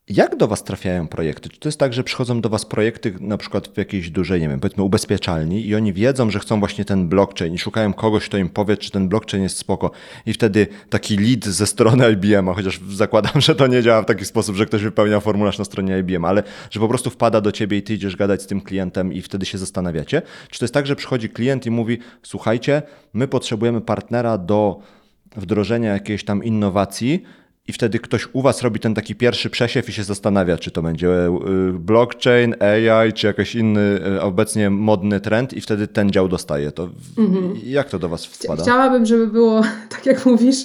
C: Jak do Was trafiają projekty? Czy to jest tak, że przychodzą do Was projekty na przykład w jakiejś dużej, nie wiem, powiedzmy ubezpieczalni i oni wiedzą, że chcą właśnie ten blockchain i szukają kogoś, kto im powie, czy ten blockchain jest spoko i wtedy taki lead ze strony IBM-a, chociaż zakładam, że to nie działa w taki sposób, że ktoś wypełnia formularz na stronie IBM, ale że po prostu wpada do Ciebie i Ty idziesz gadać z tym klientem i wtedy się zastanawiacie. Czy to jest tak, że przychodzi klient i mówi, słuchajcie, my potrzebujemy partnera do wdrożenia jakiejś tam innowacji, i wtedy ktoś u was robi ten taki pierwszy przesiew i się zastanawia, czy to będzie y, blockchain, AI, czy jakiś inny y, obecnie modny trend i wtedy ten dział dostaje. To
A: Mhm.
C: jak to do was wpada?
A: Chciałabym, żeby było *laughs* tak jak mówisz,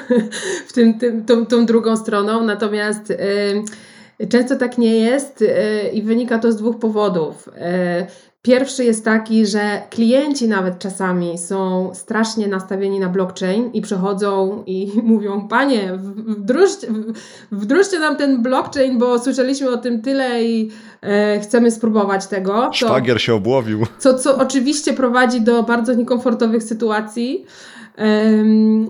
A: *laughs* w tym, tym, tą, tą drugą stroną, natomiast y, często tak nie jest y, i wynika to z dwóch powodów. Pierwszy jest taki, że klienci nawet czasami są strasznie nastawieni na blockchain i przychodzą i *laughs* mówią: Panie, wdrożcie, wdrożcie nam ten blockchain, bo słyszeliśmy o tym tyle i e, chcemy spróbować tego. To,
C: Szwagier się obłowił.
A: co, co oczywiście prowadzi do bardzo niekomfortowych sytuacji.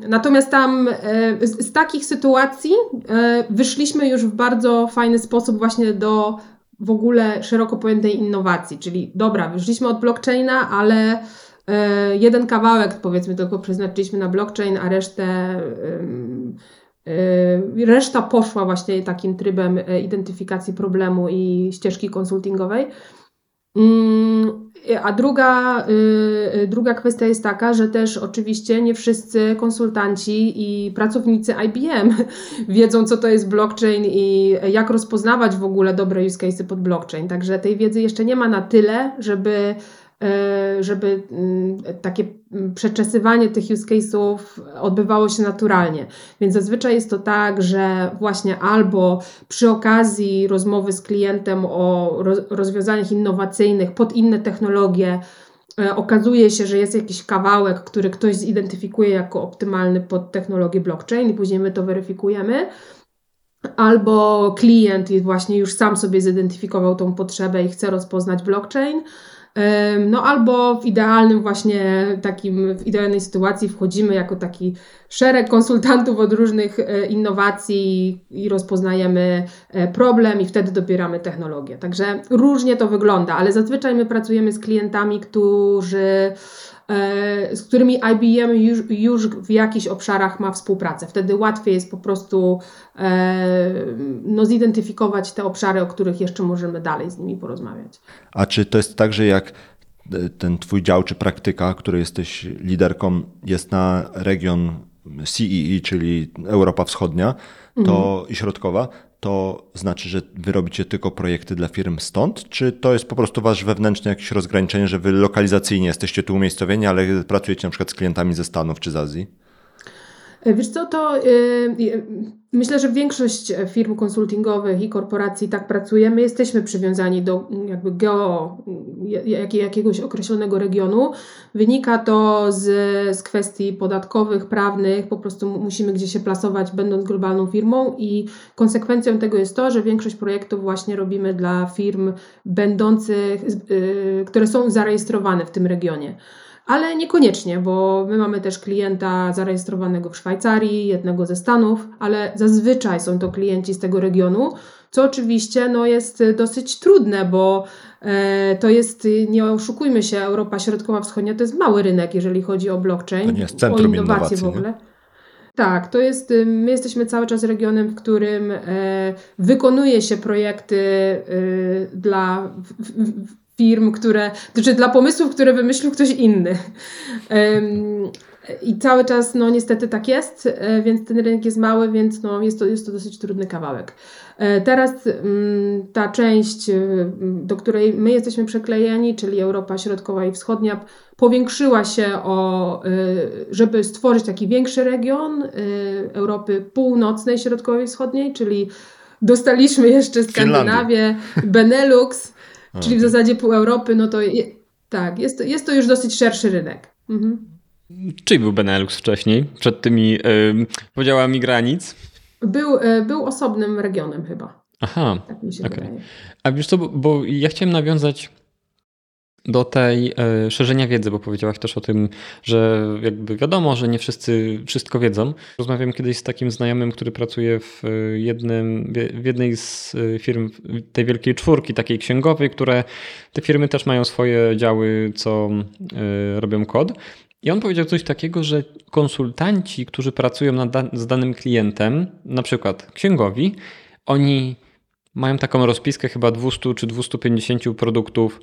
A: Natomiast tam e, z, z takich sytuacji e, wyszliśmy już w bardzo fajny sposób właśnie do w ogóle szeroko pojętej innowacji, czyli dobra, wyszliśmy od blockchaina, ale e, jeden kawałek powiedzmy tylko przeznaczyliśmy na blockchain, a resztę e, reszta poszła właśnie takim trybem e, identyfikacji problemu i ścieżki konsultingowej. Mm, A druga, y, y, druga kwestia jest taka, że też oczywiście nie wszyscy konsultanci i pracownicy IBM *laughs* wiedzą, co to jest blockchain i jak rozpoznawać w ogóle dobre use cases pod blockchain. Także tej wiedzy jeszcze nie ma na tyle, żeby, y, żeby mm, takie przeczesywanie tych use case'ów odbywało się naturalnie. Więc zazwyczaj jest to tak, że właśnie albo przy okazji rozmowy z klientem o roz- rozwiązaniach innowacyjnych pod inne technologie e, okazuje się, że jest jakiś kawałek, który ktoś zidentyfikuje jako optymalny pod technologię blockchain i później my to weryfikujemy. Albo klient właśnie już sam sobie zidentyfikował tą potrzebę i chce rozpoznać blockchain. No albo w idealnym właśnie takim, w idealnej sytuacji wchodzimy jako taki szereg konsultantów od różnych e, innowacji i rozpoznajemy e, problem i wtedy dobieramy technologię. Także różnie to wygląda, ale zazwyczaj my pracujemy z klientami, którzy z którymi IBM już, już w jakichś obszarach ma współpracę. Wtedy łatwiej jest po prostu e, no, zidentyfikować te obszary, o których jeszcze możemy dalej z nimi porozmawiać.
C: A czy to jest tak, że jak e, ten twój dział czy praktyka, który jesteś liderką, jest na region CEE, czyli Europa Wschodnia to i środkowa, to znaczy, że wy robicie tylko projekty dla firm stąd? Czy to jest po prostu wasz wewnętrzne jakieś rozgraniczenie, że wy lokalizacyjnie jesteście tu umiejscowieni, ale pracujecie na przykład z klientami ze Stanów czy z Azji?
A: E, Wiesz co, to y, y, myślę, że większość firm konsultingowych i korporacji tak pracuje. My jesteśmy przywiązani do mm, jakby geo jak- jak- jakiegoś określonego regionu. Wynika to z, z kwestii podatkowych, prawnych. Po prostu musimy gdzieś się plasować, będąc globalną firmą i konsekwencją tego jest to, że większość projektów właśnie robimy dla firm będących, y, które są zarejestrowane w tym regionie. Ale niekoniecznie, bo my mamy też klienta zarejestrowanego w Szwajcarii, jednego ze Stanów, ale zazwyczaj są to klienci z tego regionu, co oczywiście no, jest dosyć trudne, bo e, to jest, nie oszukujmy się, Europa Środkowa-Wschodnia to jest mały rynek, jeżeli chodzi o blockchain,
C: To nie jest centrum
A: o innowacje w
C: innowacji,
A: ogóle. Tak, to jest, my jesteśmy cały czas regionem, w którym e, wykonuje się projekty y, dla w, w, w firm, które, znaczy dla pomysłów, które wymyślił ktoś inny. I cały czas, no niestety tak jest, e, więc ten rynek jest mały, więc no, jest, to, jest to dosyć trudny kawałek. E, Teraz mm, ta część, y, do której my jesteśmy przyklejeni, czyli Europa Środkowa i Wschodnia, powiększyła się o, żeby stworzyć taki większy region Europy Północnej, Środkowej i Wschodniej, czyli dostaliśmy jeszcze Skandynawię, Benelux, czyli w zasadzie pół Europy, no to je, tak, jest to, jest to już dosyć szerszy rynek. Mhm.
B: Czyli był Benelux wcześniej, przed tymi yy, podziałami granic?
A: Był, y, był osobnym regionem chyba,
B: Aha,
A: tak mi się
B: Okej.
A: wydaje.
B: A wiesz co, bo, bo ja chciałem nawiązać do tej e, szerzenia wiedzy, bo powiedziałaś też o tym, że jakby wiadomo, że nie wszyscy wszystko wiedzą. Rozmawiałem kiedyś z takim znajomym, który pracuje w, e, jednym, w jednej z e, firm tej wielkiej czwórki, takiej księgowej, które te firmy też mają swoje działy, co robią kod. I on powiedział coś takiego, że konsultanci, którzy pracują z danym klientem, na przykład księgowi, oni mają taką rozpiskę chyba 200 czy 250 produktów,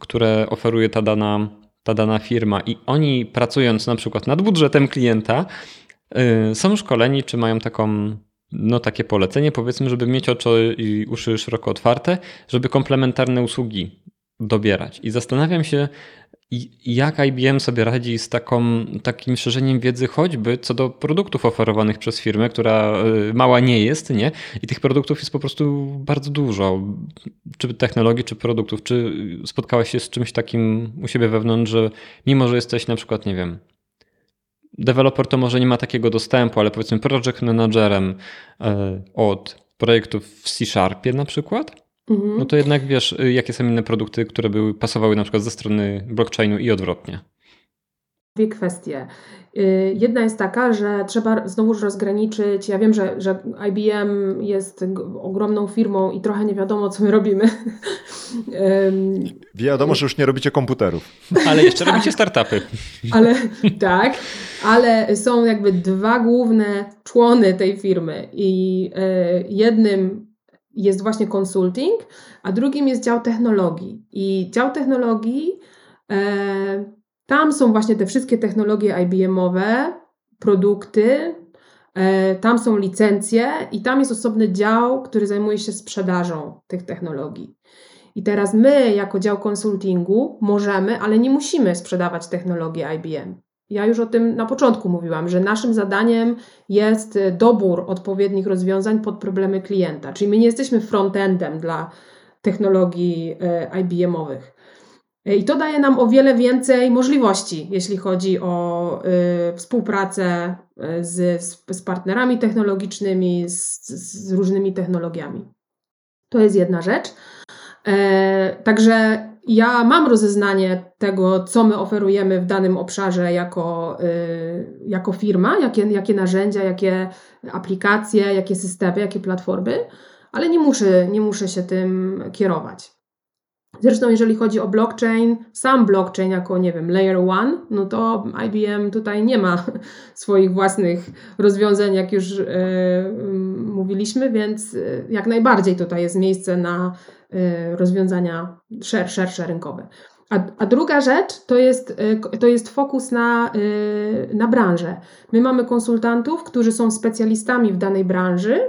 B: które oferuje ta dana, ta dana firma, i oni pracując na przykład nad budżetem klienta, y, są szkoleni, czy mają taką, no takie polecenie, powiedzmy, żeby mieć oczy i uszy szeroko otwarte, żeby komplementarne usługi dobierać. I zastanawiam się, jak IBM sobie radzi z taką, takim szerzeniem wiedzy, choćby co do produktów oferowanych przez firmę, która y, mała nie jest, nie? I tych produktów jest po prostu bardzo dużo. Czy technologii, czy produktów. Czy spotkałaś się z czymś takim u siebie wewnątrz, że mimo, że jesteś na przykład, nie wiem, deweloper to może nie ma takiego dostępu, ale powiedzmy project managerem y, od projektów w C-Sharpie na przykład, Mhm. No to jednak wiesz, y, jakie są inne produkty, które by pasowały na przykład ze strony blockchainu i odwrotnie.
A: Dwie kwestie. Y, jedna jest taka, że trzeba znowuż rozgraniczyć. Ja wiem, że, że IBM jest ogromną firmą i trochę nie wiadomo, co my robimy. *laughs*
C: Wiadomo, że już nie robicie komputerów. *laughs*
B: Ale jeszcze robicie startupy. *laughs*
A: Ale tak, ale są jakby dwa główne człony tej firmy i y, jednym jest właśnie consulting, a drugim jest dział technologii. I dział technologii, e, tam są właśnie te wszystkie technologie IBM-owe, produkty, e, tam są licencje i tam jest osobny dział, który zajmuje się sprzedażą tych technologii. I teraz my, jako dział konsultingu, możemy, ale nie musimy sprzedawać technologii IBM. Ja już o tym na początku mówiłam, że naszym zadaniem jest e, dobór odpowiednich rozwiązań pod problemy klienta. Czyli my nie jesteśmy frontendem dla technologii e, IBM-owych. E, I to daje nam o wiele więcej możliwości, jeśli chodzi o współpracę z, z partnerami technologicznymi, z, z różnymi technologiami. To jest jedna rzecz. Także ja mam rozeznanie tego, co my oferujemy w danym obszarze jako, y, jako firma, jakie, jakie narzędzia, jakie aplikacje, jakie systemy, jakie platformy, ale nie muszę, nie muszę się tym kierować. Zresztą, jeżeli chodzi o blockchain, sam blockchain jako, nie wiem, layer one, no to IBM tutaj nie ma *laughs* swoich własnych rozwiązań, jak już yy, mówiliśmy, więc y, jak najbardziej tutaj jest miejsce na Y, rozwiązania szer, szersze rynkowe. A, a, druga rzecz to jest, to jest fokus na, na branżę. My mamy konsultantów, którzy są specjalistami w danej branży,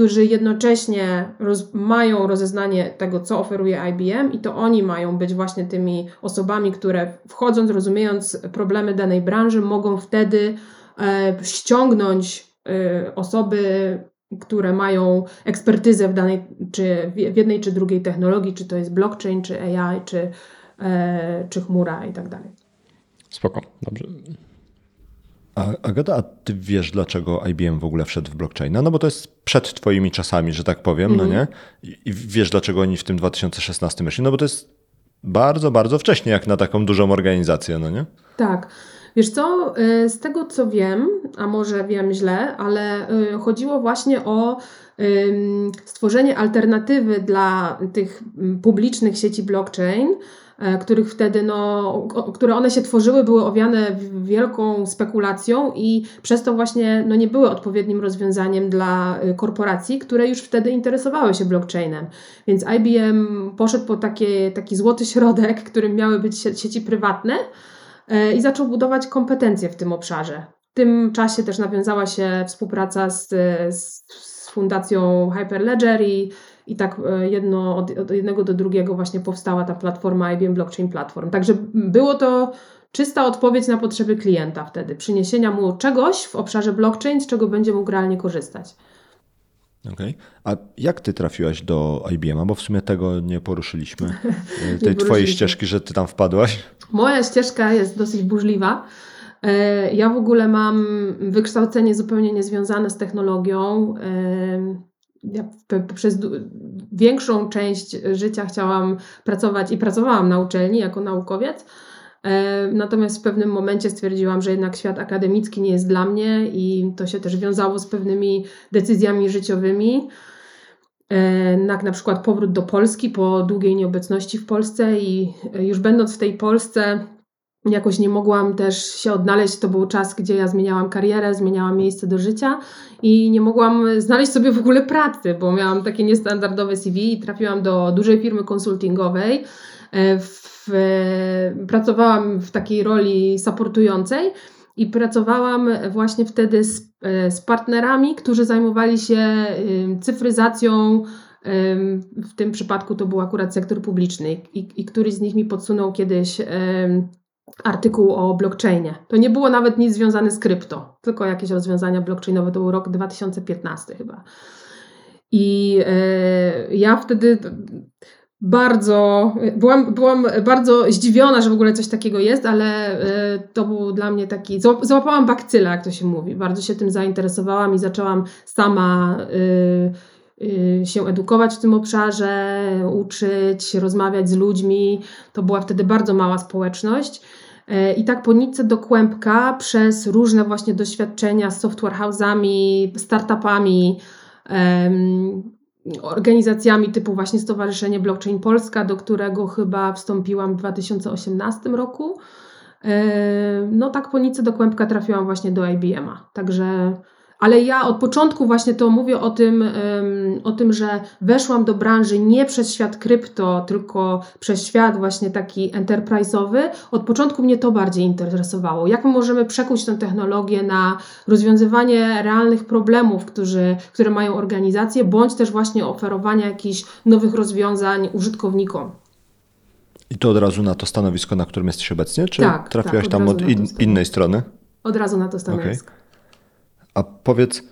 A: którzy jednocześnie roz, mają rozeznanie tego, co oferuje IBM, i to oni mają być właśnie tymi osobami, które wchodząc, rozumiejąc problemy danej branży, mogą wtedy e, ściągnąć e, osoby które mają ekspertyzę w danej, czy w jednej czy drugiej technologii, czy to jest blockchain, czy AI, czy, e, czy chmura i tak dalej.
B: Spoko, dobrze.
C: A, Agata, a ty wiesz, dlaczego IBM w ogóle wszedł w blockchaina? No bo to jest przed twoimi czasami, że tak powiem, mm -hmm. no mhm. nie? I, wiesz, dlaczego oni w tym 2016 myśleli? No bo to jest bardzo, bardzo wcześnie, jak na taką dużą organizację, no nie?
A: Tak. Wiesz co, y, z tego co wiem, a może wiem źle, ale y, chodziło właśnie o stworzenie alternatywy dla tych publicznych sieci blockchain, których wtedy, no, które one się tworzyły, były owiane wielką spekulacją i przez to właśnie no, nie były odpowiednim rozwiązaniem dla y, korporacji, które już wtedy interesowały się blockchainem. Więc IBM poszedł po takie, taki złoty środek, *laughs* którym miały być sieci prywatne, E, i zaczął budować kompetencje w tym obszarze. W tym czasie też nawiązała się współpraca z, z, z fundacją Hyperledger i, i tak e, jedno, od, od jednego do drugiego właśnie powstała ta platforma IBM Blockchain Platform. Także było to czysta odpowiedź na potrzeby klienta wtedy, przyniesienia mu czegoś w obszarze blockchain, z czego będzie mógł realnie korzystać.
C: Okej. Okay. A jak ty trafiłaś do IBM? Bo w sumie tego nie poruszyliśmy. *laughs* nie tej twojej ścieżki, że ty tam wpadłaś?
A: Moja ścieżka jest dosyć burzliwa. E, ja w ogóle mam wykształcenie zupełnie niezwiązane z technologią. E, ja przez większą część życia chciałam pracować i pracowałam na uczelni jako naukowiec. E, natomiast w pewnym momencie stwierdziłam, że jednak świat akademicki nie jest dla mnie i to się też wiązało z pewnymi decyzjami życiowymi. Jak na przykład powrót do Polski po długiej nieobecności w Polsce i już będąc w tej Polsce jakoś nie mogłam też się odnaleźć. To był czas, gdzie ja zmieniałam karierę, zmieniałam miejsce do życia i nie mogłam znaleźć sobie w ogóle pracy, bo miałam takie niestandardowe CV i trafiłam do dużej firmy konsultingowej. E, w, pracowałam w takiej roli supportującej i pracowałam właśnie wtedy z, e, z partnerami, którzy zajmowali się cyfryzacją. W tym przypadku to był akurat sektor publiczny i, i któryś z nich mi podsunął kiedyś artykuł o blockchainie. To nie było nawet nic związane z krypto, tylko jakieś rozwiązania blockchainowe. To był rok 2015 chyba. I e, ja wtedy bardzo byłam, byłam bardzo zdziwiona, że w ogóle coś takiego jest, ale e, to był dla mnie taki. złap- Załapałam bakcyla, jak to się mówi. Bardzo się tym zainteresowałam i zaczęłam sama y, y, się edukować w tym obszarze, uczyć, rozmawiać z ludźmi. To była wtedy bardzo mała społeczność. E, I tak po nitce do kłębka przez różne właśnie doświadczenia z software house'ami, startupami, organizacjami typu właśnie Stowarzyszenie Blockchain Polska, do którego chyba wstąpiłam w 2018 roku. E, No tak po nitce do kłębka trafiłam właśnie do IBM-a. Także, ale ja od początku właśnie to mówię o tym, o tym, że weszłam do branży nie przez świat krypto, tylko przez świat właśnie taki enterprise'owy. Od początku mnie to bardziej interesowało. Jak my możemy przekuć tę technologię na rozwiązywanie realnych problemów, którzy, które mają organizacje, bądź też właśnie oferowanie jakichś nowych rozwiązań użytkownikom.
C: I to od razu na to stanowisko, na którym jesteś obecnie? Czy
A: Tak,
C: trafiłaś
A: tak, od
C: tam od in, innej strony?
A: Od razu na to stanowisko.
C: A powiedz y,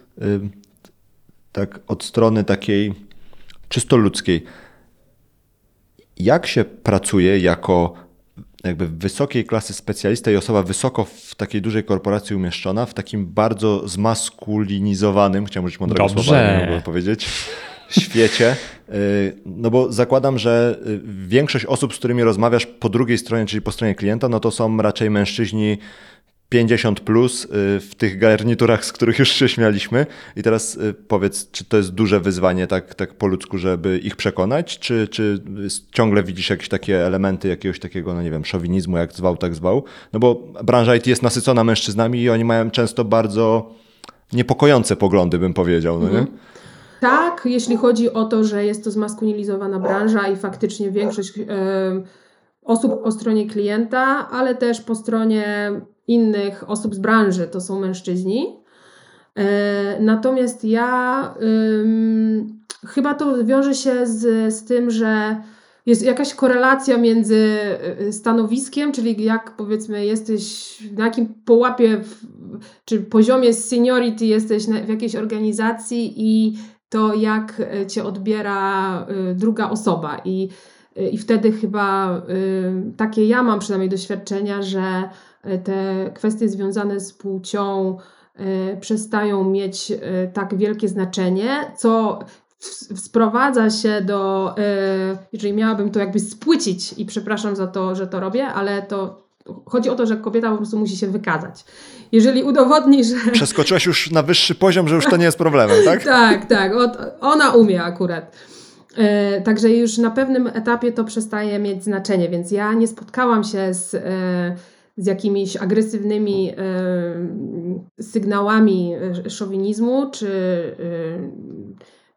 C: tak od strony takiej czysto ludzkiej, jak się pracuje jako jakby wysokiej klasy specjalista i osoba wysoko w takiej dużej korporacji umieszczona, w takim bardzo zmaskulinizowanym, chciałem użyć mądrego
B: Dobrze.
C: słowa, nie mogę powiedzieć, *laughs* świecie. Y, No bo zakładam, że y, większość osób, z którymi rozmawiasz po drugiej stronie, czyli po stronie klienta, no to są raczej mężczyźni 50 plus y, w tych garniturach, z których już się śmialiśmy. I teraz y, powiedz, czy to jest duże wyzwanie tak, tak po ludzku, żeby ich przekonać, czy, czy ciągle widzisz jakieś takie elementy jakiegoś takiego, no nie wiem, szowinizmu, jak zwał, tak zwał? No bo branża IT jest nasycona mężczyznami i oni mają często bardzo niepokojące poglądy, bym powiedział, no nie?
A: Tak, jeśli chodzi o to, że jest to zmaskulinizowana branża i faktycznie większość osób po stronie klienta, ale też po stronie innych osób z branży to są mężczyźni. E, Natomiast ja ym, chyba to wiąże się z, z tym, że jest jakaś korelacja między y, stanowiskiem, czyli jak powiedzmy jesteś, na jakim połapie w, czy poziomie seniority jesteś na, w jakiejś organizacji i to jak y, cię odbiera y, druga osoba. I, y, i wtedy chyba y, takie ja mam przynajmniej doświadczenia, że y, te kwestie związane z płcią y, przestają mieć y, tak wielkie znaczenie, co sprowadza się do, jeżeli miałabym to jakby spłycić i przepraszam za to, że to robię, ale to chodzi o to, że kobieta po prostu musi się wykazać. Jeżeli udowodni, że *laughs*
C: Przeskoczyłaś już na wyższy poziom, że już to nie jest problemem, tak? *laughs*
A: tak, tak. Ona umie akurat. E, także już na pewnym etapie to przestaje mieć znaczenie, więc ja nie spotkałam się z, e, z jakimiś agresywnymi e, sygnałami e, szowinizmu czy, e,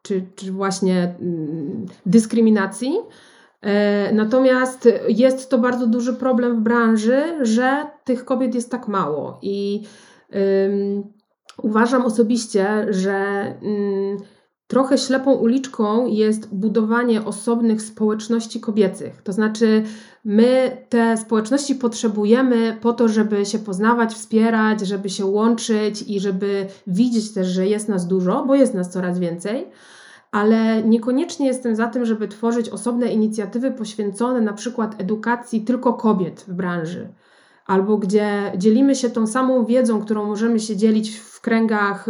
A: czy, czy właśnie mm, dyskryminacji. Natomiast jest to bardzo duży problem w branży, że tych kobiet jest tak mało i ym, uważam osobiście, że ym, trochę ślepą uliczką jest budowanie osobnych społeczności kobiecych. To znaczy, my te społeczności potrzebujemy po to, żeby się poznawać, wspierać, żeby się łączyć i żeby widzieć też, że jest nas dużo, bo jest nas coraz więcej ale niekoniecznie jestem za tym, żeby tworzyć osobne inicjatywy poświęcone na przykład edukacji tylko kobiet w branży, albo gdzie dzielimy się tą samą wiedzą, którą możemy się dzielić w kręgach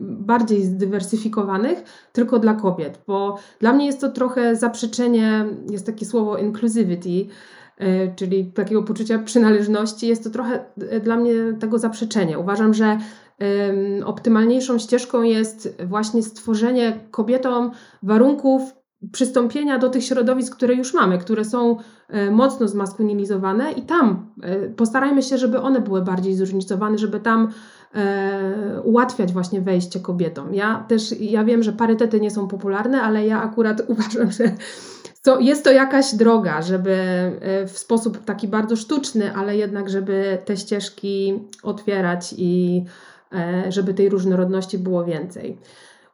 A: bardziej zdywersyfikowanych, tylko dla kobiet, bo dla mnie jest to trochę zaprzeczenie, jest takie słowo inclusivity, y, czyli takiego poczucia przynależności, jest to trochę y, dla mnie tego zaprzeczenie. Uważam, że ym, optymalniejszą ścieżką jest właśnie stworzenie kobietom warunków przystąpienia do tych środowisk, które już mamy, które są e, mocno zmaskulinizowane i tam e, postarajmy się, żeby one były bardziej zróżnicowane, żeby tam e, ułatwiać właśnie wejście kobietom. Ja też, ja wiem, że parytety nie są popularne, ale ja akurat *laughs* uważam, że to jest to jakaś droga, żeby w sposób taki bardzo sztuczny, ale jednak, żeby te ścieżki otwierać i żeby tej różnorodności było więcej.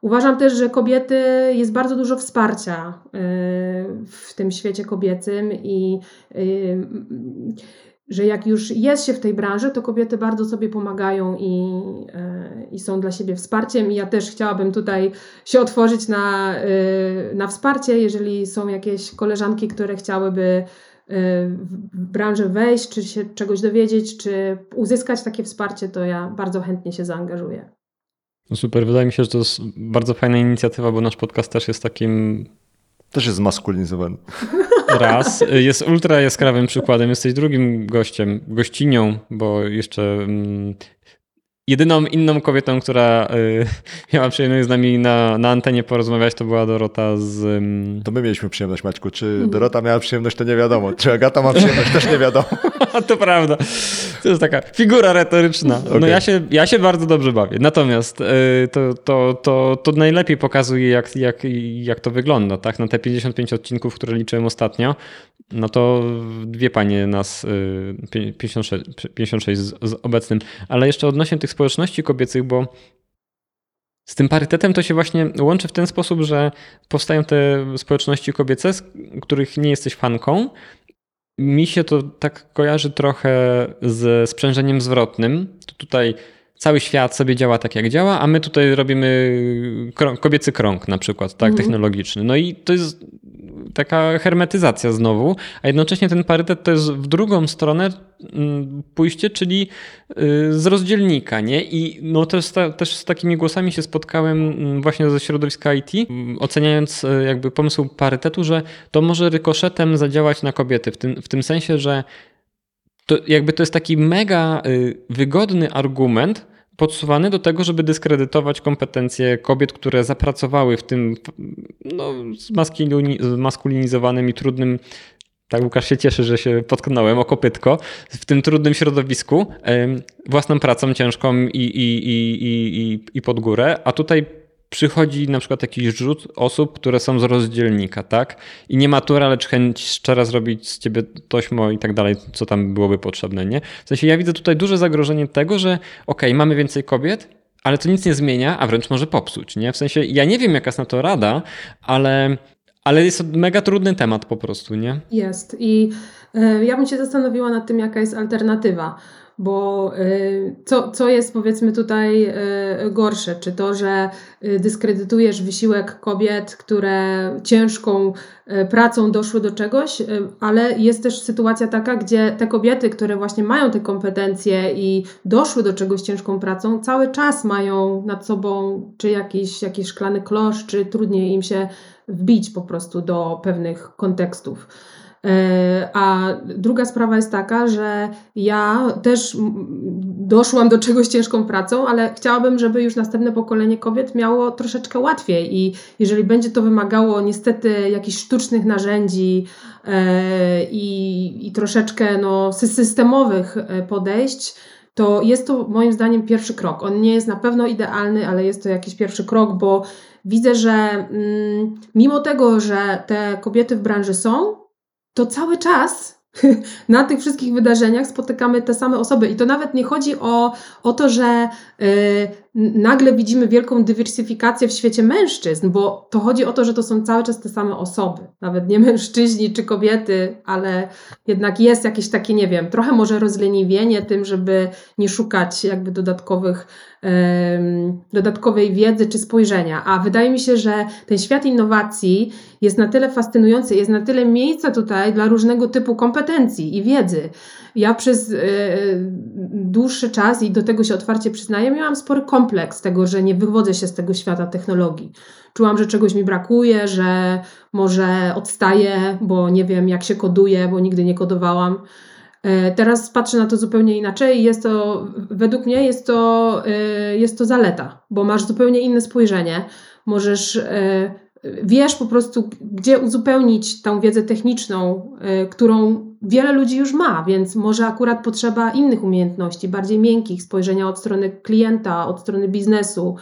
A: Uważam też, że kobiety jest bardzo dużo wsparcia e, w tym świecie kobiecym i że jak już jest się w tej branży, to kobiety bardzo sobie pomagają i, e, i są dla siebie wsparciem. I ja też chciałabym tutaj się otworzyć na, na wsparcie, jeżeli są jakieś koleżanki, które chciałyby w branżę wejść, czy się czegoś dowiedzieć, czy uzyskać takie wsparcie, to ja bardzo chętnie się zaangażuję.
B: No super, wydaje mi się, że to jest bardzo fajna inicjatywa, bo nasz podcast też jest takim.
C: Też jest zmaskulinizowany. *laughs*
B: Raz. Jest ultra jaskrawym przykładem. Jesteś drugim gościem, gościnią, bo jeszcze mm, Jedyną inną kobietą, która y, *laughs* miała przyjemność z nami na, na antenie porozmawiać, to była Dorota z.
C: To my mieliśmy przyjemność, Maćku. Czy mhm. Dorota miała przyjemność, to nie wiadomo. Czy Agata ma przyjemność, też nie wiadomo. *laughs*
B: to prawda. To jest taka figura retoryczna. Okay. No ja się, ja się bardzo dobrze bawię. Natomiast y, to, to, to, to najlepiej pokazuje, jak, jak, jak to wygląda. Tak? Na te 55 odcinków, które liczyłem ostatnio, no to dwie panie nas, 56, y, 56 z, z obecnym. Ale jeszcze odnośnie tych społeczności kobiecych, bo z tym parytetem to się właśnie łączy w ten sposób, że powstają te społeczności kobiece, z których nie jesteś fanką. Mi się to tak kojarzy trochę z sprzężeniem zwrotnym. To tutaj cały świat sobie działa tak, jak działa, a my tutaj robimy kobiecy krąg na przykład, tak, mhm. technologiczny. No i to jest taka hermetyzacja znowu, a jednocześnie ten parytet to jest w drugą stronę mm, pójście, czyli y, z rozdzielnika, nie? I no też, też z takimi głosami się spotkałem mm, właśnie ze środowiska IT, mm, oceniając y, jakby pomysł parytetu, że to może rykoszetem zadziałać na kobiety, w tym, w tym sensie, że to jakby to jest taki mega y, wygodny argument, podsuwany do tego, żeby dyskredytować kompetencje kobiet, które zapracowały w tym no, zmaskulinizowanym i trudnym tak, Łukasz się cieszy, że się potknąłem o kopytko w tym trudnym środowisku, własną pracą ciężką i, i, i, i, i pod górę, a tutaj przychodzi na przykład jakiś rzut osób, które są z rozdzielnika, tak? I nie matura, lecz chęć szczera zrobić z ciebie tośmo i tak dalej, co tam byłoby potrzebne, nie? W sensie ja widzę tutaj duże zagrożenie tego, że okej, okay, mamy więcej kobiet, ale to nic nie zmienia, a wręcz może popsuć, nie? W sensie ja nie wiem, jaka jest na to rada, ale, ale jest to mega trudny temat po prostu, nie?
A: Jest i y, ja bym się zastanowiła nad tym, jaka jest alternatywa bo y, co, co jest powiedzmy tutaj y, gorsze? Czy to, że y, dyskredytujesz wysiłek kobiet, które ciężką pracą doszły do czegoś, ale jest też sytuacja taka, gdzie te kobiety, które właśnie mają te kompetencje i doszły do czegoś ciężką pracą, cały czas mają nad sobą czy jakiś, jakiś szklany klosz, czy trudniej im się wbić po prostu do pewnych kontekstów. E, a druga sprawa jest taka, że ja też doszłam do czegoś ciężką pracą, ale chciałabym, żeby już następne pokolenie kobiet miało troszeczkę łatwiej i jeżeli będzie to wymagało niestety jakichś sztucznych narzędzi e, i, i troszeczkę no, systemowych e, podejść, to jest to moim zdaniem pierwszy krok. On nie jest na pewno idealny, ale jest to jakiś pierwszy krok, bo widzę, że mm, mimo tego, że te kobiety w branży są, to cały czas *laughs* na tych wszystkich wydarzeniach spotykamy te same osoby. I to nawet nie chodzi o, o to, że yy, nagle widzimy wielką dywersyfikację w świecie mężczyzn, bo to chodzi o to, że to są cały czas te same osoby. Nawet nie mężczyźni czy kobiety, ale jednak jest jakieś takie, nie wiem, trochę może rozleniwienie tym, żeby nie szukać jakby dodatkowych dodatkowej wiedzy czy spojrzenia. A wydaje mi się, że ten świat innowacji jest na tyle fascynujący, jest na tyle miejsca tutaj dla różnego typu kompetencji i wiedzy. Ja przez e, dłuższy czas i do tego się otwarcie przyznaję, miałam spory kompleks tego, że nie wywodzę się z tego świata technologii. Czułam, że czegoś mi brakuje, że może odstaję, bo nie wiem jak się koduje, bo nigdy nie kodowałam. E, teraz patrzę na to zupełnie inaczej i jest to, według mnie jest to, e, jest to zaleta, bo masz zupełnie inne spojrzenie. Możesz e, wiesz po prostu, gdzie uzupełnić tą wiedzę techniczną, y, którą wiele ludzi już ma, więc może akurat potrzeba innych umiejętności, bardziej miękkich, spojrzenia od strony klienta, od strony biznesu,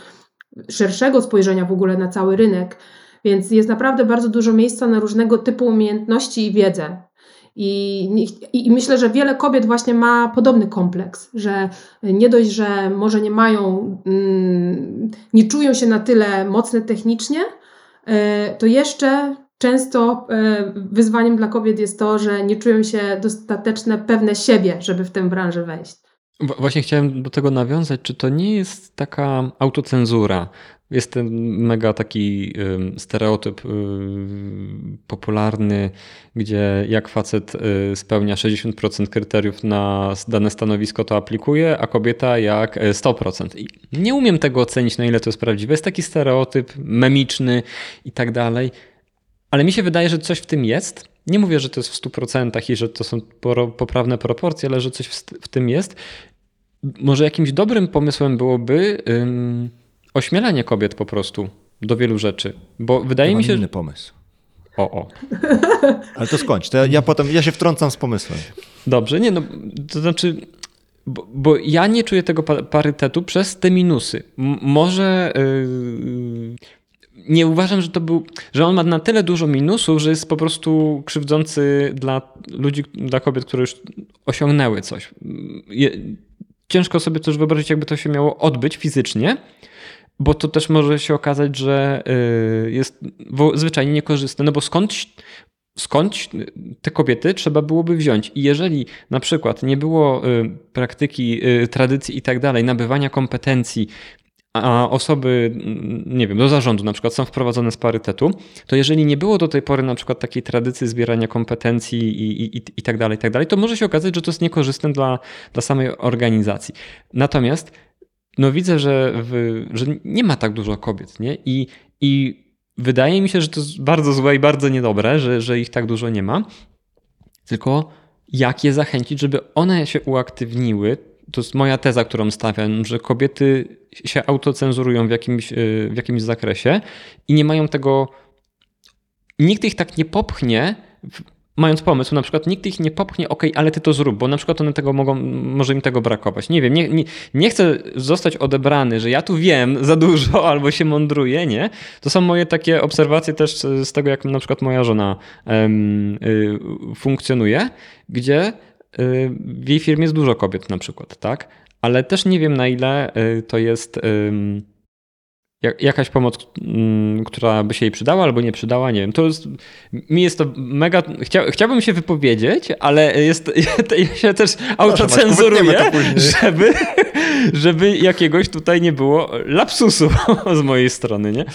A: szerszego spojrzenia w ogóle na cały rynek. Więc jest naprawdę bardzo dużo miejsca na różnego typu umiejętności i wiedzę. I, i, I, myślę, że wiele kobiet właśnie ma podobny kompleks, że nie dość, że może nie mają, mm, nie czują się na tyle mocne technicznie, to jeszcze często e, wyzwaniem dla kobiet jest to, że nie czują się dostateczne pewne siebie, żeby w tę branżę wejść.
B: Właśnie chciałem do tego nawiązać, czy to nie jest taka autocenzura? Jest ten mega taki stereotyp popularny, gdzie jak facet y, spełnia 60% kryteriów na dane stanowisko, to aplikuje, a kobieta jak 100%. I nie umiem tego ocenić, na ile to jest prawdziwe. Jest taki stereotyp memiczny i tak dalej, ale mi się wydaje, że coś w tym jest. Nie mówię, że to jest w 100% i że to są poprawne proporcje, ale że coś w tym jest. Może jakimś dobrym pomysłem byłoby ośmielanie kobiet po prostu do wielu rzeczy. Bo wydaje
C: ja
B: mi się.
C: inny pomysł.
B: O, o. *laughs*
C: Ale to skończ. To ja, ja, potem ja się wtrącam z pomysłem.
B: Dobrze, nie, no to znaczy. Bo, bo ja nie czuję tego parytetu przez te minusy. M może. Yy, nie uważam, że to był, że on ma na tyle dużo minusów, że jest po prostu krzywdzący dla ludzi, dla kobiet, które już osiągnęły coś. Je, ciężko sobie też wyobrazić, jakby to się miało odbyć fizycznie, bo to też może się okazać, że y, jest zwyczajnie niekorzystne, no bo skąd, skąd te kobiety trzeba byłoby wziąć. I jeżeli na przykład nie było y, praktyki, y, tradycji i tak dalej, nabywania kompetencji, a osoby, nie wiem, do zarządu na przykład są wprowadzone z parytetu, to jeżeli nie było do tej pory na przykład takiej tradycji zbierania kompetencji i, i, i tak dalej, i tak dalej, to może się okazać, że to jest niekorzystne dla, dla samej organizacji. Natomiast no widzę, że, w, że nie ma tak dużo kobiet, nie? I, I wydaje mi się, że to jest bardzo złe i bardzo niedobre, że, że ich tak dużo nie ma. Tylko jak je zachęcić, żeby one się uaktywniły, to jest moja teza, którą stawiam, że kobiety się autocenzurują w jakimś, w jakimś zakresie i nie mają tego. Nikt ich tak nie popchnie mając pomysł, na przykład nikt ich nie popchnie, ok, ale ty to zrób, bo na przykład one tego mogą, może im tego brakować. Nie wiem, nie, nie, nie chcę zostać odebrany, że ja tu wiem *laughs* za dużo albo się mądruję, nie? To są moje takie obserwacje też z tego, jak na przykład moja żona um, y, funkcjonuje, gdzie y, w jej firmie jest dużo kobiet na przykład, tak? Ale też nie wiem na ile y, to jest jakaś pomoc, mm, która by się jej przydała albo nie przydała, nie wiem. To jest, mi jest to mega. Chcia, chciałbym się wypowiedzieć, ale jest, *laughs* ja się też autocenzuruję, żeby, żeby jakiegoś tutaj nie było lapsusu *laughs* z mojej strony, nie?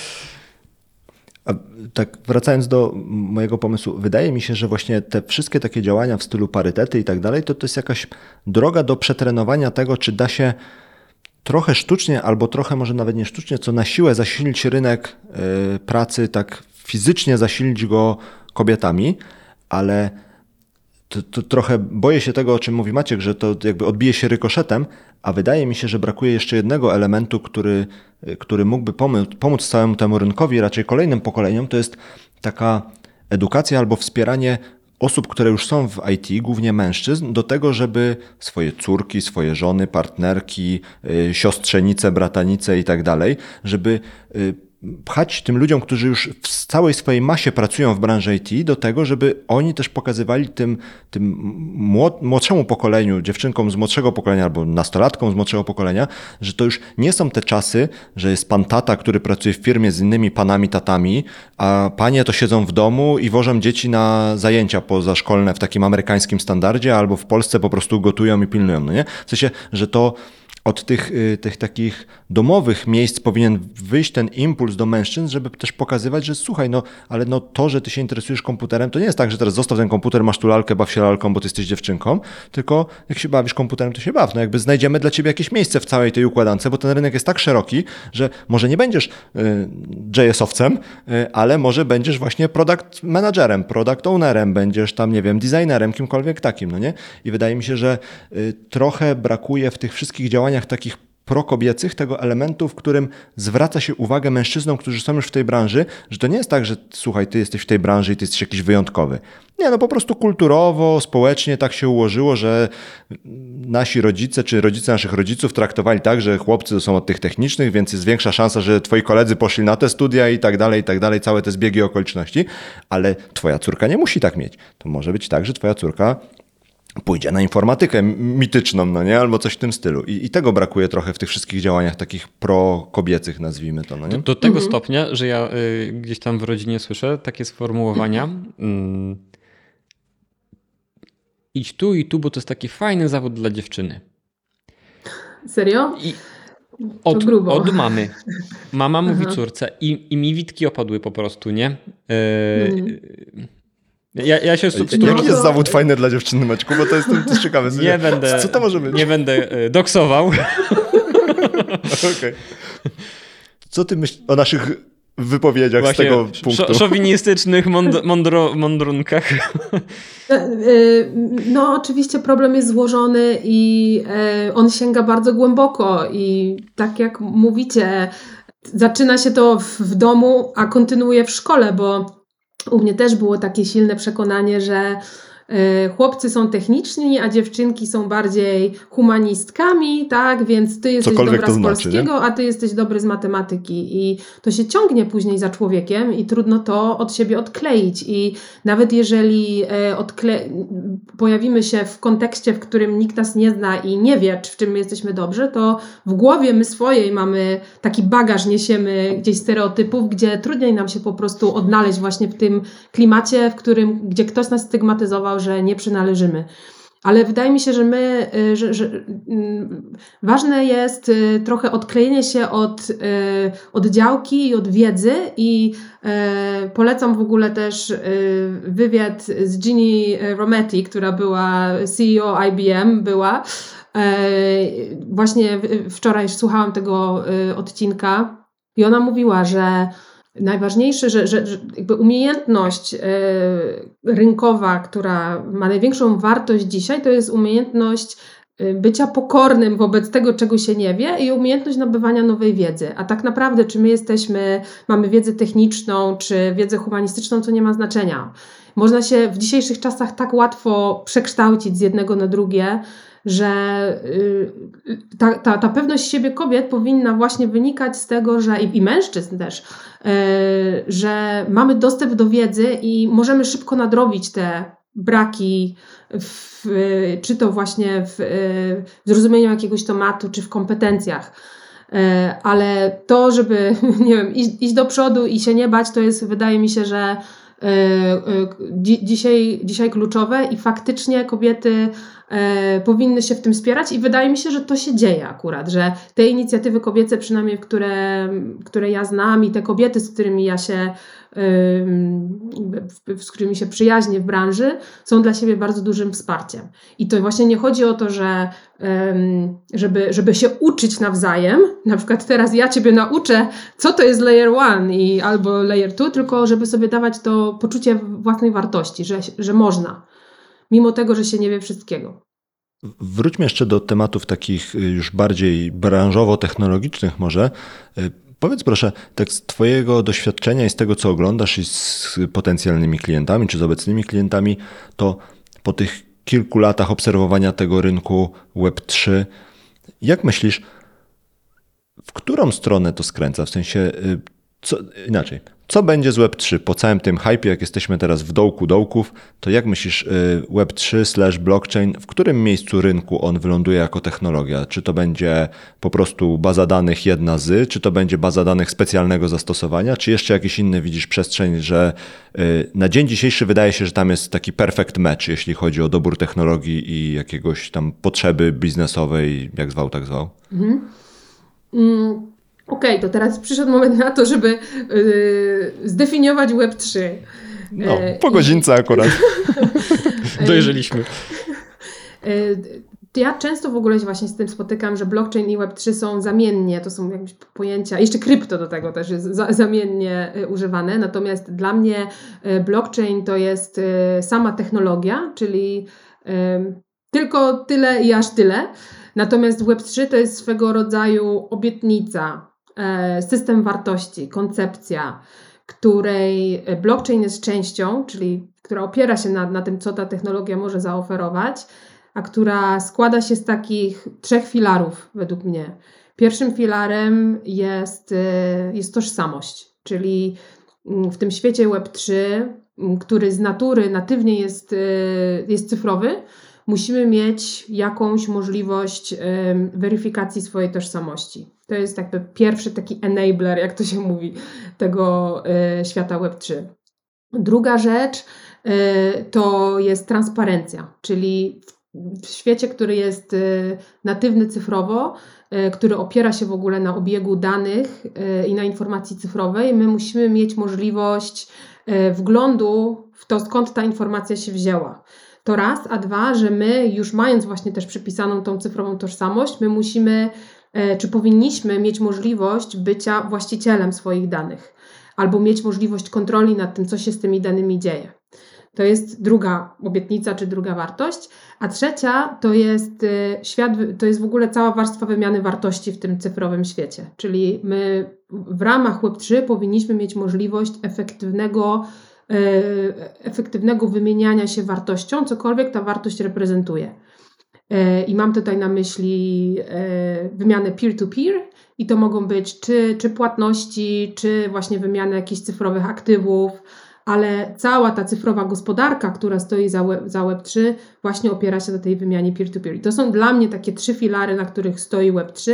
C: A tak wracając do mojego pomysłu, wydaje mi się, że właśnie te wszystkie takie działania w stylu parytety i tak dalej, to to jest jakaś droga do przetrenowania tego, czy da się trochę sztucznie, albo trochę może nawet nie sztucznie, co na siłę zasilić rynek y, pracy, tak fizycznie zasilić go kobietami, ale to, to, trochę boję się tego, o czym mówi Maciek, że to jakby odbije się rykoszetem, a wydaje mi się, że brakuje jeszcze jednego elementu, który, y, który mógłby pomóc, pomóc całemu temu rynkowi, raczej kolejnym pokoleniom, to jest taka edukacja albo wspieranie osób, które już są w IT, głównie mężczyzn, do tego, żeby swoje córki, swoje żony, partnerki, y, siostrzenice, bratanice i tak dalej, żeby y, pchać tym ludziom, którzy już w całej swojej masie pracują w branży IT, do tego, żeby oni też pokazywali tym, tym młodszemu pokoleniu, dziewczynkom z młodszego pokolenia albo nastolatkom z młodszego pokolenia, że to już nie są te czasy, że jest pan tata, który pracuje w firmie z innymi panami, tatami, a panie to siedzą w domu i wożą dzieci na zajęcia pozaszkolne w takim amerykańskim standardzie, albo w Polsce po prostu gotują i pilnują. No nie? W sensie, że to od tych, y, tych takich domowych miejsc powinien wyjść ten impuls do mężczyzn, żeby też pokazywać, że słuchaj, no ale no to, że ty się interesujesz komputerem, to nie jest tak, że teraz zostaw ten komputer, masz tu lalkę, baw się lalką, bo ty jesteś dziewczynką, tylko jak się bawisz komputerem, to się baw. No jakby znajdziemy dla ciebie jakieś miejsce w całej tej układance, bo ten rynek jest tak szeroki, że może nie będziesz y, JS-owcem, y, ale może będziesz właśnie product managerem, product ownerem, będziesz tam, nie wiem, designerem, kimkolwiek takim, no nie? I wydaje mi się, że y, trochę brakuje w tych wszystkich działaniach takich prokobiecych, tego elementu, w którym zwraca się uwagę mężczyznom, którzy są już w tej branży, że to nie jest tak, że słuchaj, ty jesteś w tej branży i ty jesteś jakiś wyjątkowy. Nie, no po prostu kulturowo, społecznie tak się ułożyło, że nasi rodzice, czy rodzice naszych rodziców traktowali tak, że chłopcy to są od tych technicznych, więc jest większa szansa, że twoi koledzy poszli na te studia i tak dalej, i tak dalej, całe te zbiegi okoliczności, ale twoja córka nie musi tak mieć. To może być tak, że twoja córka pójdzie na informatykę mityczną, no nie? Albo coś w tym stylu. I, I, tego brakuje trochę w tych wszystkich działaniach takich pro-kobiecych, nazwijmy to, no nie?
B: Do, do tego mhm. stopnia, że ja y, gdzieś tam w rodzinie słyszę takie sformułowania. Y, idź tu i tu, bo to jest taki fajny zawód dla dziewczyny.
A: Serio?
B: I od, od mamy. Mama mówi córce i, i mi witki opadły po prostu, nie? Yy, mm. Ja, ja się
C: stu... Jaki jest zawód fajny dla dziewczyny, Maćku? Bo to jest, to jest ciekawe.
B: Nie będę,
C: Co to może być?
B: Nie będę e, doksował. *laughs*
C: okay. Co ty myślisz o naszych wypowiedziach Właśnie z tego punktu?
B: Szowinistycznych mąd mądro mądrunkach.
A: E, e, no, oczywiście problem jest złożony i on sięga bardzo głęboko i tak jak mówicie, zaczyna się to w domu, a kontynuuje w szkole, bo u mnie też było takie silne przekonanie, że chłopcy są techniczni, a dziewczynki są bardziej humanistkami, tak? Więc ty jesteś Cokolwiek dobra z znaczy, polskiego, a ty jesteś dobry z matematyki. I to się ciągnie później za człowiekiem i trudno to od siebie odkleić. I nawet jeżeli e, odkle... pojawimy się w kontekście, w którym nikt nas nie zna i nie wie, w czym my jesteśmy dobrzy, to w głowie my swojej mamy taki bagaż, niesiemy gdzieś stereotypów, gdzie trudniej nam się po prostu odnaleźć właśnie w tym klimacie, w którym, gdzie ktoś nas stygmatyzował, że nie przynależymy. Ale wydaje mi się, że my, y, że, że mm, ważne jest y, trochę odklejenie się od, y, od działki i od wiedzy i polecam w ogóle też wywiad z Ginny Rometty, która była CEO IBM, była. Właśnie wczoraj słuchałam tego odcinka i ona mówiła, że najważniejsze, że, że, że jakby umiejętność e, rynkowa, która ma największą wartość dzisiaj, to jest umiejętność e, bycia pokornym wobec tego, czego się nie wie i umiejętność nabywania nowej wiedzy. A tak naprawdę, czy my jesteśmy, mamy wiedzę techniczną, czy wiedzę humanistyczną, to nie ma znaczenia. Można się w dzisiejszych czasach tak łatwo przekształcić z jednego na drugie, że y, ta, ta, ta pewność siebie kobiet powinna właśnie wynikać z tego, że i, i mężczyzn też, y, że mamy dostęp do wiedzy i możemy szybko nadrobić te braki, w, czy to właśnie w, w zrozumieniu jakiegoś tematu, czy w kompetencjach. Y, ale to, żeby *laughs* nie wiem, iść, iść do przodu i się nie bać, to jest, wydaje mi się, że dzisiaj, dzisiaj kluczowe i faktycznie kobiety e, powinny się w tym wspierać i wydaje mi się, że to się dzieje akurat, że te inicjatywy kobiece, przynajmniej które, które ja znam i te kobiety, z którymi ja się z którymi się przyjaźnię w branży, są dla siebie bardzo dużym wsparciem. I to właśnie nie chodzi o to, że żeby, żeby się uczyć nawzajem, na przykład teraz ja Ciebie nauczę, co to jest layer one i albo layer two, tylko żeby sobie dawać to poczucie własnej wartości, że, że można mimo tego, że się nie wie wszystkiego.
C: Wróćmy jeszcze do tematów takich już bardziej branżowo-technologicznych może. Powiedz proszę, tak z Twojego doświadczenia i z tego, co oglądasz i z potencjalnymi klientami czy z obecnymi klientami, to po tych kilku latach obserwowania tego rynku Web3, jak myślisz, w którą stronę to skręca? W sensie, y, co, inaczej, co będzie z Web3 po całym tym hypie, jak jesteśmy teraz w dołku dołków, to jak myślisz y, Web3 slash blockchain, w którym miejscu rynku on wyląduje jako technologia? Czy to będzie po prostu baza danych jedna z, czy to będzie baza danych specjalnego zastosowania, czy jeszcze jakiś inny widzisz przestrzeń, że y, na dzień dzisiejszy wydaje się, że tam jest taki perfect match, jeśli chodzi o dobór technologii i jakiegoś tam potrzeby biznesowej, jak zwał, tak zwał? Mhm.
A: Mm. Okej, okay, to teraz przyszedł moment na to, żeby yy, zdefiniować Web3.
C: No, e, po godzince I... akurat. *laughs*
B: Dojrzeliśmy.
A: E, ja często w ogóle się właśnie z tym spotykam, że blockchain i Web3 są zamiennie, to są jakieś pojęcia, jeszcze krypto do tego też jest za, zamiennie używane, natomiast dla mnie blockchain to jest sama technologia, czyli tylko tyle i aż tyle. Natomiast Web3 to jest swego rodzaju obietnica, system wartości, koncepcja, której blockchain jest częścią, czyli która opiera się na, na tym, co ta technologia może zaoferować, a która składa się z takich trzech filarów, według mnie. Pierwszym filarem jest, e, jest tożsamość, czyli mm, w tym świecie Web3, mm, który z natury natywnie jest, e, jest cyfrowy, musimy mieć jakąś możliwość weryfikacji swojej tożsamości. To jest jakby pierwszy taki enabler, jak to się mówi, tego e, świata Web3. Druga rzecz to jest transparencja, czyli w świecie, który jest natywny cyfrowo, E, który opiera się w ogóle na obiegu danych e, i na informacji cyfrowej, my musimy mieć możliwość e, wglądu w to, skąd ta informacja się wzięła. To raz, a dwa, że my już mając właśnie też przypisaną tą cyfrową tożsamość, my musimy, czy powinniśmy mieć możliwość bycia właścicielem swoich danych, albo mieć możliwość kontroli nad tym, co się z tymi danymi dzieje. To jest druga obietnica czy druga wartość. A trzecia to jest y, świat, to jest w ogóle cała warstwa wymiany wartości w tym cyfrowym świecie. Czyli my w ramach Web3 powinniśmy mieć możliwość efektywnego, y, efektywnego wymieniania się wartością, cokolwiek ta wartość reprezentuje. I mam tutaj na myśli wymianę peer-to-peer, i to mogą być czy, czy płatności, czy właśnie wymianę jakichś cyfrowych aktywów, ale cała ta cyfrowa gospodarka, która stoi za, web, za Web3, właśnie opiera się na tej wymianie peer-to-peer. I to są dla mnie takie trzy filary, na których stoi Web3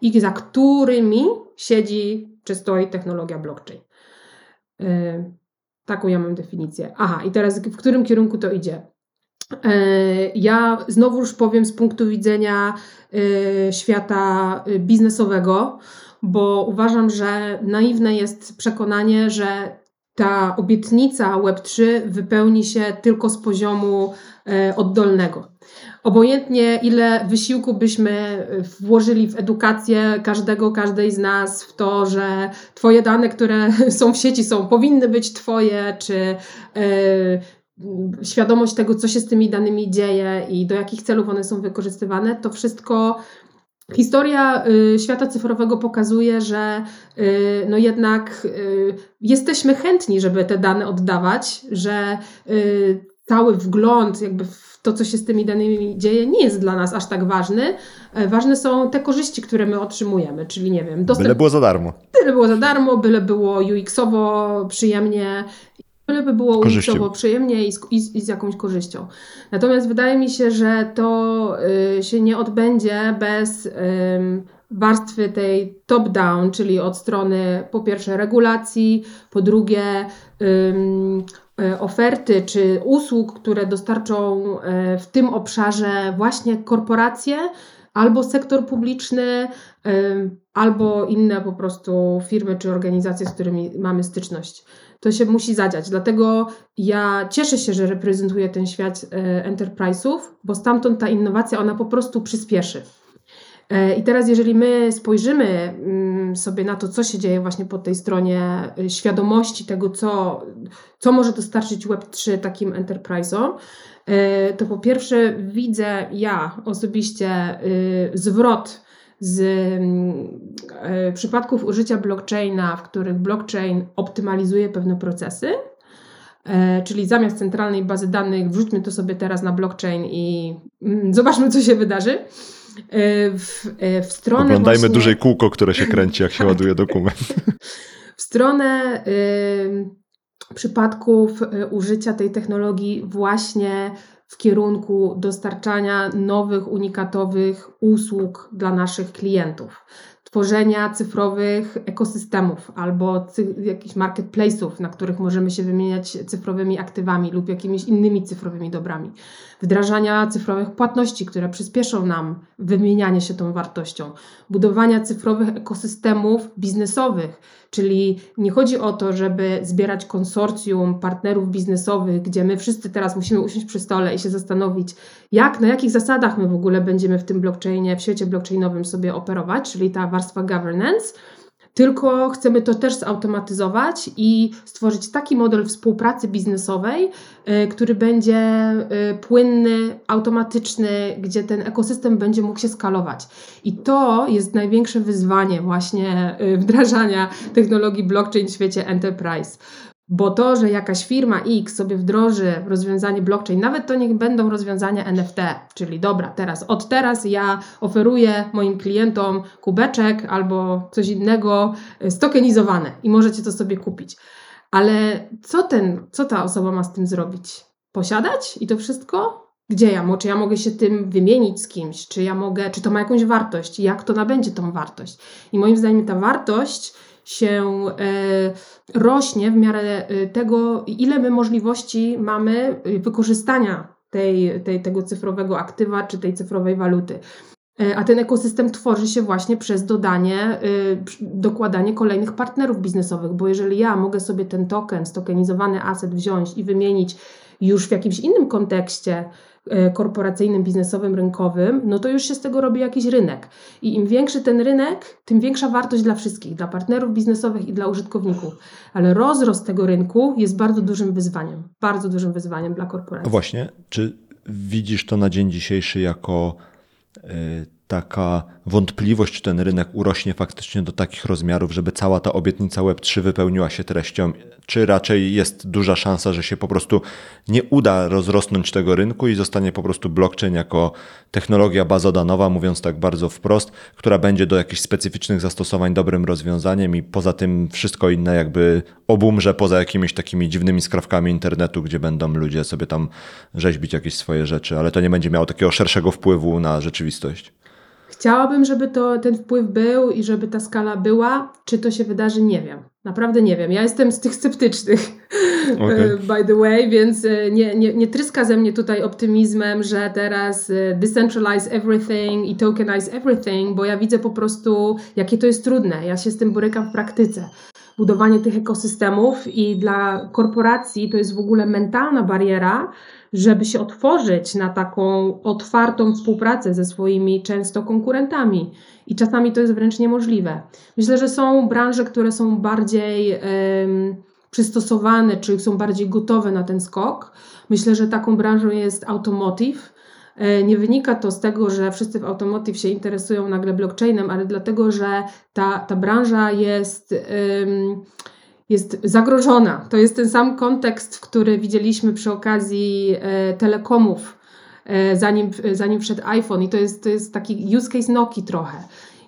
A: i za którymi siedzi czy stoi technologia blockchain. Yy, taką ja mam definicję. Aha, i teraz w którym kierunku to idzie? Yy, ja znowu już powiem z punktu widzenia yy, świata biznesowego, bo uważam, że naiwne jest przekonanie, że ta obietnica Web3 wypełni się tylko z poziomu e, oddolnego. Obojętnie ile wysiłku byśmy włożyli w edukację każdego, każdej z nas, w to, że Twoje dane, które *laughs* są w sieci, są, powinny być Twoje, czy e, świadomość tego, co się z tymi danymi dzieje i do jakich celów one są wykorzystywane, to wszystko Historia y, świata cyfrowego pokazuje, że y, no jednak y, jesteśmy chętni, żeby te dane oddawać, że cały wgląd jakby w to, co się z tymi danymi dzieje, nie jest dla nas aż tak ważny. E, ważne są te korzyści, które my otrzymujemy, czyli nie wiem,
C: dostęp... Byle było za darmo.
A: Byle było za darmo, byle było UX-owo przyjemnie by było użytkowo przyjemnie i z, i, i z, jakąś korzyścią. Natomiast wydaje mi się, że to y, się nie odbędzie bez y, warstwy tej top-down, czyli od strony po pierwsze regulacji, po drugie y, oferty czy usług, które dostarczą y, w tym obszarze właśnie korporacje albo sektor publiczny, albo inne po prostu firmy czy organizacje, z którymi mamy styczność to się musi zadziać. Dlatego ja cieszę się, że reprezentuję ten świat e, enterprise'ów, bo stamtąd ta innowacja, ona po prostu przyspieszy. E, I teraz, jeżeli my spojrzymy mm, sobie na to, co się dzieje właśnie po tej stronie e, świadomości tego, co, co może dostarczyć Web3 takim enterprise'om, to po pierwsze widzę ja osobiście zwrot z e, przypadków użycia blockchaina, w których blockchain optymalizuje pewne procesy, e, czyli zamiast centralnej bazy danych wrzućmy to sobie teraz na blockchain i mm, zobaczmy, co się wydarzy. E, w, w stronę
C: Oglądajmy właśnie... dużej kółko, które się kręci, jak się *laughs* ładuje dokument. *laughs*
A: W stronę y, przypadków użycia tej technologii właśnie w kierunku dostarczania nowych, unikatowych usług dla naszych klientów, tworzenia cyfrowych ekosystemów albo cy jakichś marketplace'ów, na których możemy się wymieniać cyfrowymi aktywami lub jakimiś innymi cyfrowymi dobrami, wdrażania cyfrowych płatności, które przyspieszą nam wymienianie się tą wartością, budowania cyfrowych ekosystemów biznesowych Czyli nie chodzi o to, żeby zbierać konsorcjum partnerów biznesowych, gdzie my wszyscy teraz musimy usiąść przy stole i się zastanowić, jak, na jakich zasadach my w ogóle będziemy w tym blockchainie, w świecie blockchainowym sobie operować, czyli ta warstwa governance. tylko chcemy to też zautomatyzować i stworzyć taki model współpracy biznesowej, y, który będzie y, płynny, automatyczny, gdzie ten ekosystem będzie mógł się skalować. I to jest największe wyzwanie właśnie y, wdrażania technologii blockchain w świecie enterprise. Bo to, że jakaś firma X sobie wdroży rozwiązanie blockchain, nawet to niech będą rozwiązania NFT, czyli dobra, teraz od teraz ja oferuję moim klientom kubeczek albo coś innego y, stokenizowane i możecie to sobie kupić. Ale co, ten, co ta osoba ma z tym zrobić? Posiadać i to wszystko? Gdzie ja, czy ja mogę się tym wymienić z kimś? Czy ja mogę, czy to ma jakąś wartość? Jak to nabędzie tą wartość? I moim zdaniem ta wartość się e, rośnie w miarę e, tego, ile my możliwości mamy e, wykorzystania tej, tej, tego cyfrowego aktywa czy tej cyfrowej waluty. A ten ekosystem tworzy się właśnie przez dodanie, dokładanie kolejnych partnerów biznesowych, bo jeżeli ja mogę sobie ten token, stokenizowany asset wziąć i wymienić już w jakimś innym kontekście, E, korporacyjnym, biznesowym, rynkowym, no to już się z tego robi jakiś rynek. I im większy ten rynek, tym większa wartość dla wszystkich, dla partnerów biznesowych i dla użytkowników. Ale rozrost tego rynku jest bardzo dużym wyzwaniem, bardzo dużym wyzwaniem dla korporacji.
C: No właśnie, czy widzisz to na dzień dzisiejszy jako y, taka wątpliwość, czy ten rynek urośnie faktycznie do takich rozmiarów, żeby cała ta obietnica Web3 wypełniła się treścią, czy raczej jest duża szansa, że się po prostu nie uda rozrosnąć tego rynku i zostanie po prostu blockchain jako technologia bazodanowa, mówiąc tak bardzo wprost, która będzie do jakichś specyficznych zastosowań dobrym rozwiązaniem i poza tym wszystko inne jakby obumrze poza jakimiś takimi dziwnymi skrawkami internetu, gdzie będą ludzie sobie tam rzeźbić jakieś swoje rzeczy, ale to nie będzie miało takiego szerszego wpływu na rzeczywistość.
A: Chciałabym, żeby to, ten wpływ był i żeby ta skala była. Czy to się wydarzy, nie wiem. Naprawdę nie wiem. Ja jestem z tych sceptycznych, *laughs* okay. by the way, więc e, nie, nie, nie tryska ze mnie tutaj optymizmem, że teraz e, decentralize everything i tokenize everything, bo ja widzę po prostu, jakie to jest trudne. Ja się z tym borykam w praktyce. Budowanie tych ekosystemów i dla korporacji to jest w ogóle mentalna bariera, żeby się otworzyć na taką otwartą współpracę ze swoimi często konkurentami. I czasami to jest wręcz niemożliwe. Myślę, że są branże, które są bardziej przystosowane, czy są bardziej gotowe na ten skok. Myślę, że taką branżą jest automotive. E, nie wynika to z tego, że wszyscy w automotive się interesują nagle blockchainem, ale dlatego, że ta, ta branża jest. Um, jest zagrożona. To jest ten sam kontekst, który widzieliśmy przy okazji e, telekomów, e, zanim, zanim wszedł iPhone. I to jest, to jest taki use case Noki trochę.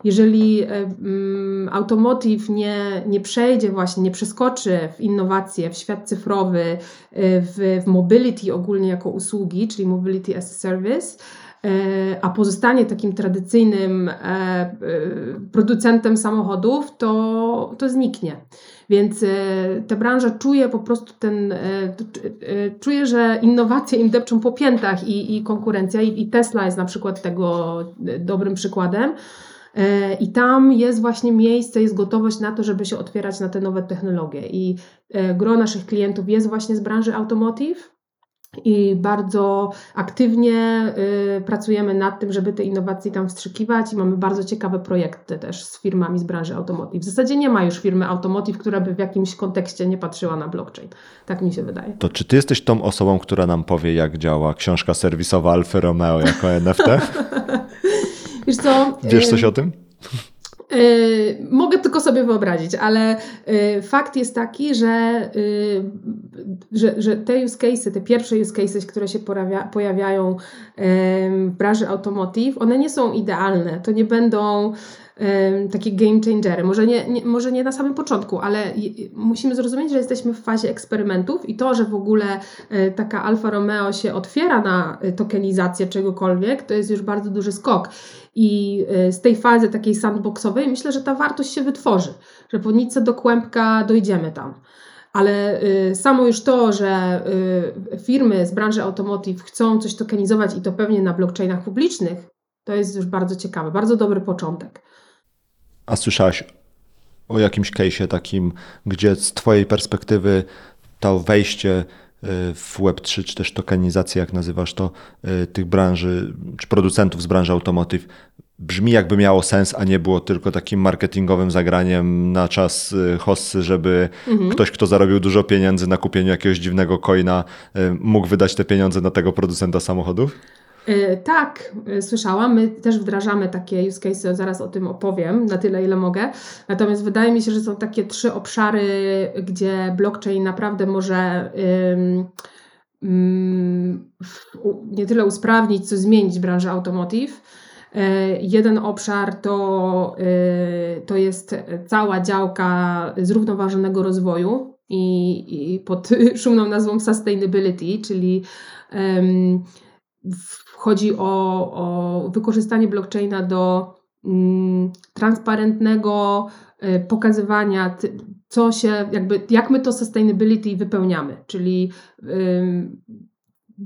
A: Jeżeli um, automotive nie, nie przejdzie właśnie, nie przeskoczy w innowacje, w świat cyfrowy, w, w mobility ogólnie jako usługi, czyli mobility as a service, a pozostanie takim tradycyjnym producentem samochodów, to, to zniknie. Więc e, ta branża czuje po prostu ten, e, e, czuje, że innowacje im depczą po piętach i, i konkurencja i, i Tesla jest na przykład tego dobrym przykładem. I tam jest właśnie miejsce, jest gotowość na to, żeby się otwierać na te nowe technologie. I gro naszych klientów jest właśnie z branży automotive i bardzo aktywnie y, pracujemy nad tym, żeby te innowacje tam wstrzykiwać i mamy bardzo ciekawe projekty też z firmami z branży automotive. W zasadzie nie ma już firmy automotive, która by w jakimś kontekście nie patrzyła na blockchain. Tak mi się wydaje.
C: To czy ty jesteś tą osobą, która nam powie, jak działa książka serwisowa Alfa Romeo jako NFT? *laughs*
A: Wiesz co?
C: Wiesz coś o tym?
A: Yy, mogę tylko sobie wyobrazić, ale yy, fakt jest taki, że, yy, że, że te use cases, te pierwsze use cases, które się pojawia, pojawiają w branży automotive, one nie są idealne. To nie będą takie game changery. Może nie, nie, może nie na samym początku, ale musimy zrozumieć, że jesteśmy w fazie eksperymentów i to, że w ogóle e, taka Alfa Romeo się otwiera na e, tokenizację czegokolwiek, to jest już bardzo duży skok. I e, z tej fazy takiej sandboxowej myślę, że ta wartość się wytworzy, że po nitce do kłębka dojdziemy tam. Ale samo już to, że firmy z branży automotive chcą coś tokenizować i to pewnie na blockchainach publicznych, to jest już bardzo ciekawe, bardzo dobry początek.
C: A słyszałaś o jakimś case'ie takim, gdzie z Twojej perspektywy to wejście w Web3, czy też tokenizacji, jak nazywasz to, y, tych branży, czy producentów z branży automotive, brzmi jakby miało sens, a nie było tylko takim marketingowym zagraniem na czas y, hossy, żeby
A: Mhm.
C: ktoś, kto zarobił dużo pieniędzy na kupieniu jakiegoś dziwnego coina, y, mógł wydać te pieniądze na tego producenta samochodów?
A: E, Tak, e, słyszałam. My też wdrażamy takie use case, zaraz o tym opowiem, na tyle ile mogę. Natomiast wydaje mi się, że są takie trzy obszary, gdzie blockchain naprawdę może ym, ym, w- u- nie tyle usprawnić, co zmienić branżę automotive. E, Jeden obszar to, to jest cała działka zrównoważonego rozwoju i, i pod *laughs* szumną nazwą sustainability, czyli em, w- chodzi o, o wykorzystanie blockchaina do mm, transparentnego e, pokazywania, ty- co się, jakby, jak my to sustainability wypełniamy, czyli ym,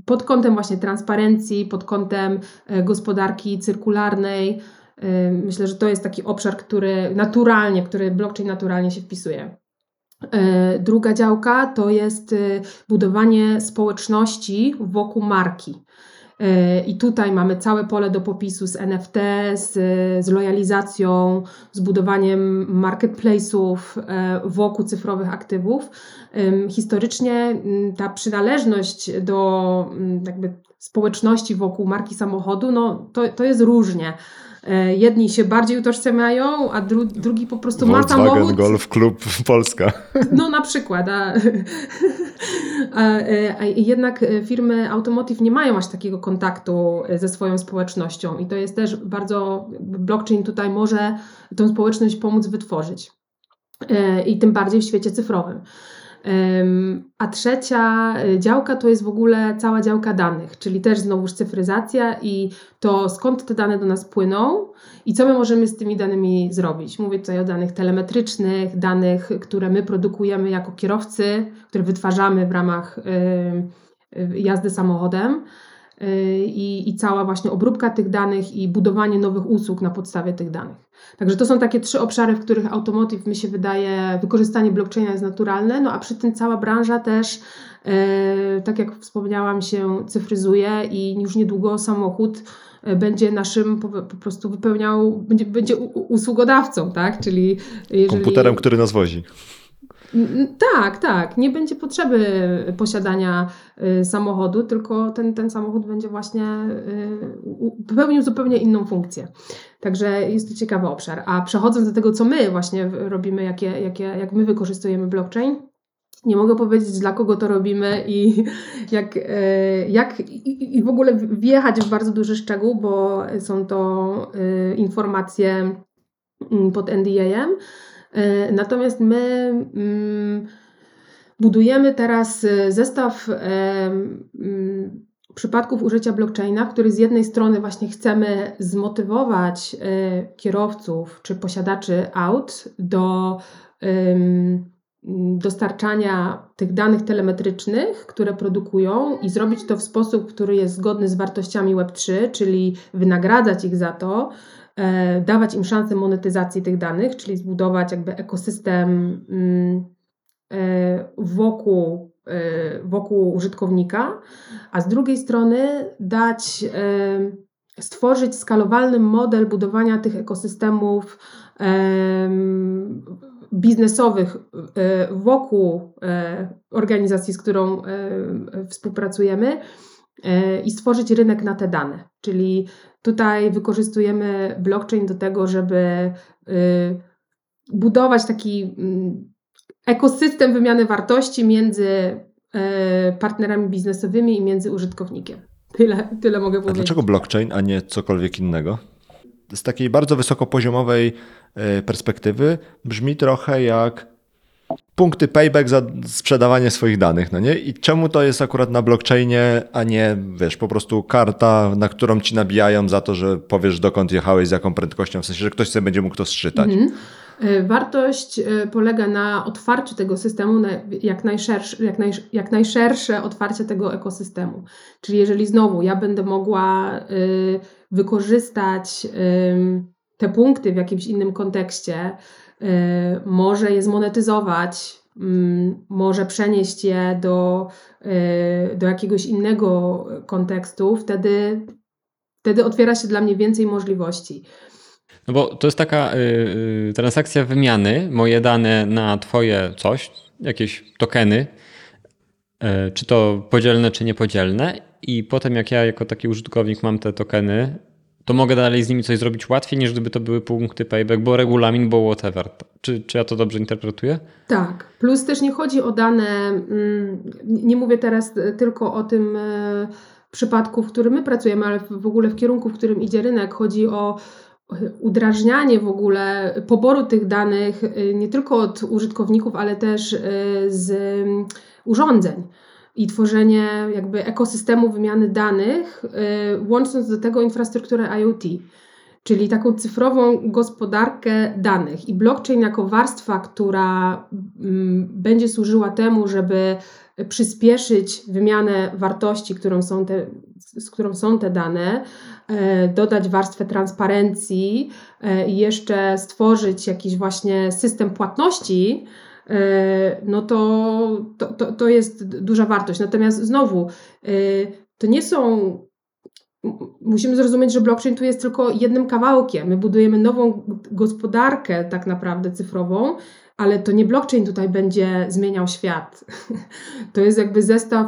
A: pod kątem właśnie transparencji, pod kątem e, gospodarki cyrkularnej. Ym, Myślę, że to jest taki obszar, który naturalnie, który blockchain naturalnie się wpisuje. E, Druga działka to jest e, budowanie społeczności wokół marki. I tutaj mamy całe pole do popisu z NFT, z, z lojalizacją, z budowaniem marketplace'ów e, wokół cyfrowych aktywów. Historycznie m, ta przynależność do m, jakby społeczności wokół marki samochodu, no to, to jest różnie. E, Jedni się bardziej utożsamiają, a dru, drugi po prostu ma
C: Volkswagen
A: samochód.
C: Golf Club Polska.
A: No na przykład, a, *laughs* a, a jednak firmy automotive nie mają aż takiego kontaktu ze swoją społecznością i to jest też bardzo, blockchain tutaj może tą społeczność pomóc wytworzyć E, i tym bardziej w świecie cyfrowym. A trzecia e, działka to jest w ogóle cała działka danych, czyli też znowuż cyfryzacja i to skąd te dane do nas płyną i co my możemy z tymi danymi zrobić. Mówię tutaj o danych telemetrycznych, danych, które my produkujemy jako kierowcy, które wytwarzamy w ramach y, y, jazdy samochodem. I, I cała właśnie obróbka tych danych i budowanie nowych usług na podstawie tych danych. Także to są takie trzy obszary, w których automotive mi się wydaje, wykorzystanie blockchaina jest naturalne, no a przy tym cała branża też, e, tak jak wspomniałam, się cyfryzuje i już niedługo samochód e, będzie naszym po, po prostu wypełniał, będzie, będzie usługodawcą, tak? Czyli jeżeli...
C: Komputerem, który nas wozi.
A: Tak, tak. Nie będzie potrzeby posiadania y, samochodu, tylko ten, ten samochód będzie właśnie y, pełnił zupełnie inną funkcję. Także jest to ciekawy obszar. A przechodząc do tego, co my właśnie robimy, jakie, jakie, jak my wykorzystujemy blockchain, nie mogę powiedzieć, dla kogo to robimy i *laughs* jak, e, jak i, w ogóle wjechać w bardzo duży szczegół, bo są to informacje mm, pod NDA-em. E, Natomiast my mm, budujemy teraz e, zestaw e, mm, przypadków użycia blockchaina, w który z jednej strony właśnie chcemy zmotywować kierowców czy posiadaczy aut do dostarczania tych danych telemetrycznych, które produkują i zrobić to w sposób, który jest zgodny z wartościami Web3, czyli wynagradzać ich za to, e, dawać im szansę monetyzacji tych danych, czyli zbudować jakby ekosystem mm, e, wokół, e, wokół użytkownika, a z drugiej strony dać, stworzyć skalowalny model budowania tych ekosystemów em, biznesowych e, wokół e, organizacji, z którą e, współpracujemy i stworzyć rynek na te dane. Czyli tutaj wykorzystujemy blockchain do tego, żeby budować taki mm, ekosystem wymiany wartości między partnerami biznesowymi i między użytkownikiem. Tyle, tyle mogę
C: A
A: powiedzieć.
C: dlaczego blockchain, a nie cokolwiek innego? Z takiej bardzo wysokopoziomowej e, perspektywy brzmi trochę jak punkty payback za sprzedawanie swoich danych, no nie? I czemu to jest akurat na blockchainie, a nie, wiesz, po prostu karta, na którą ci nabijają za to, że powiesz dokąd jechałeś, z jaką prędkością, w sensie, że ktoś sobie będzie mógł to sczytać.
A: Mhm. E, Wartość e, polega na otwarciu tego systemu, na jak, najszersze, jak, naj, jak najszersze otwarcie tego ekosystemu. Czyli jeżeli znowu ja będę mogła y, wykorzystać ym, te punkty w jakimś innym kontekście, y, może je zmonetyzować, mm, może przenieść je do, y, do jakiegoś innego kontekstu, wtedy, wtedy otwiera się dla mnie więcej możliwości.
B: No bo to jest taka y, y, transakcja wymiany, moje dane na twoje coś, jakieś tokeny, y, czy to podzielne, czy niepodzielne i potem jak ja jako taki użytkownik mam te tokeny, to mogę dalej z nimi coś zrobić łatwiej, niż gdyby to były punkty payback, bo regulamin, bo whatever. Czy, czy ja to dobrze interpretuję?
A: Tak. Plus też nie chodzi o dane, mm, nie mówię teraz tylko o tym e, przypadku, w którym my pracujemy, ale w ogóle w kierunku, w którym idzie rynek. Chodzi o udrażnianie w ogóle poboru tych danych e, nie tylko od użytkowników, ale też e, z mm, urządzeń i tworzenie jakby ekosystemu wymiany danych, łącząc do tego infrastrukturę IoT czyli taką cyfrową gospodarkę danych. I blockchain jako warstwa, która mm, będzie służyła temu, żeby przyspieszyć wymianę wartości, którą są te, z którą są te dane, dodać warstwę transparencji e, i jeszcze stworzyć jakiś właśnie system płatności, e, no to, to, to, to jest duża wartość. Natomiast znowu, to nie są musimy zrozumieć, że blockchain tu jest tylko jednym kawałkiem. My budujemy nową gospodarkę tak naprawdę cyfrową, ale to nie blockchain tutaj będzie zmieniał świat. *laughs* To jest jakby zestaw.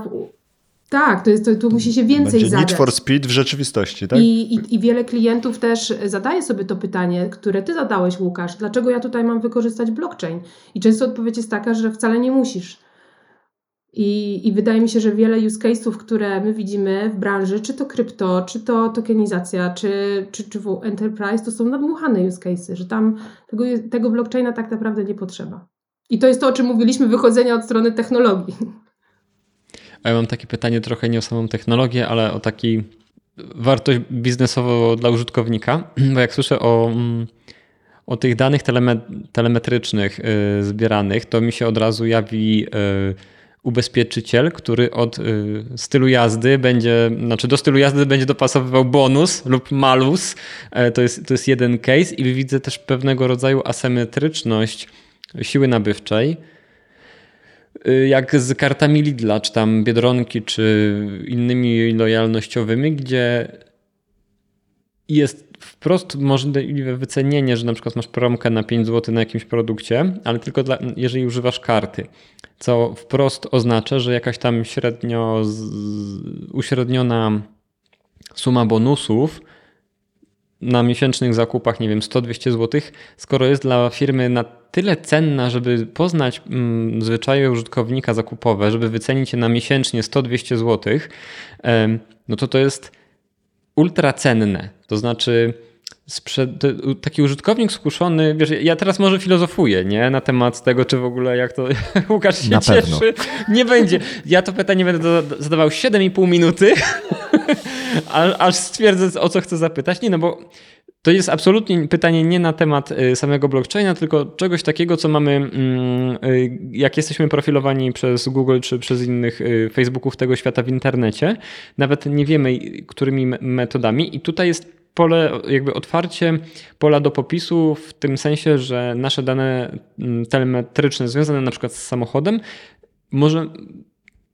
A: Tak, to jest, to, tu musi się więcej
C: będzie
A: zadać.
C: Need for speed w rzeczywistości, tak?
A: I, i, I wiele klientów też zadaje sobie to pytanie, które ty zadałeś, Łukasz. Dlaczego ja tutaj mam wykorzystać blockchain? I często odpowiedź jest taka, że wcale nie musisz i, I wydaje mi się, że wiele use case'ów, które my widzimy w branży, czy to krypto, czy to tokenizacja, czy, czy, czy w enterprise, to są nadmuchane use case'y, że tam tego, tego blockchaina tak naprawdę nie potrzeba. I to jest to, o czym mówiliśmy, wychodzenia od strony technologii.
B: A ja mam takie pytanie trochę nie o samą technologię, ale o taki wartość biznesową dla użytkownika, *clears throat* bo jak słyszę o, mm, o tych danych telemetrycznych yy, zbieranych, to mi się od razu jawi yy, ubezpieczyciel, który od y, stylu jazdy będzie, znaczy do stylu jazdy będzie dopasowywał bonus lub malus. E, to jest, to jest jeden case i widzę też pewnego rodzaju asymetryczność siły nabywczej. Y, jak z kartami Lidla, czy tam Biedronki, czy innymi lojalnościowymi, gdzie jest wprost możliwe wycenienie, że na przykład masz promkę na 5 zł na jakimś produkcie, ale tylko dla, jeżeli używasz karty, co wprost oznacza, że jakaś tam średnio z, uśredniona suma bonusów na miesięcznych zakupach, nie wiem, 100-200 zł, skoro jest dla firmy na tyle cenna, żeby poznać mm, zwyczaje użytkownika zakupowe, żeby wycenić je na miesięcznie 100-200 zł, no to to jest ultra cenne. To znaczy, taki użytkownik skuszony, wiesz, ja teraz może filozofuję, nie, na temat tego, czy w ogóle jak to *laughs* Łukasz się
C: na
B: cieszy.
C: Pewno.
B: Nie będzie. Ja to pytanie będę zadawał 7,5 minuty, *laughs* aż stwierdzę, o co chcę zapytać. Nie, no bo to jest absolutnie pytanie nie na temat y, samego blockchaina, tylko czegoś takiego, co mamy, mm, y, jak jesteśmy profilowani przez Google czy przez innych y, Facebooków tego świata w internecie. Nawet nie wiemy, którymi metodami. I tutaj jest pole, jakby otwarcie pola do popisu w tym sensie, że nasze dane mm, telemetryczne związane na przykład z samochodem może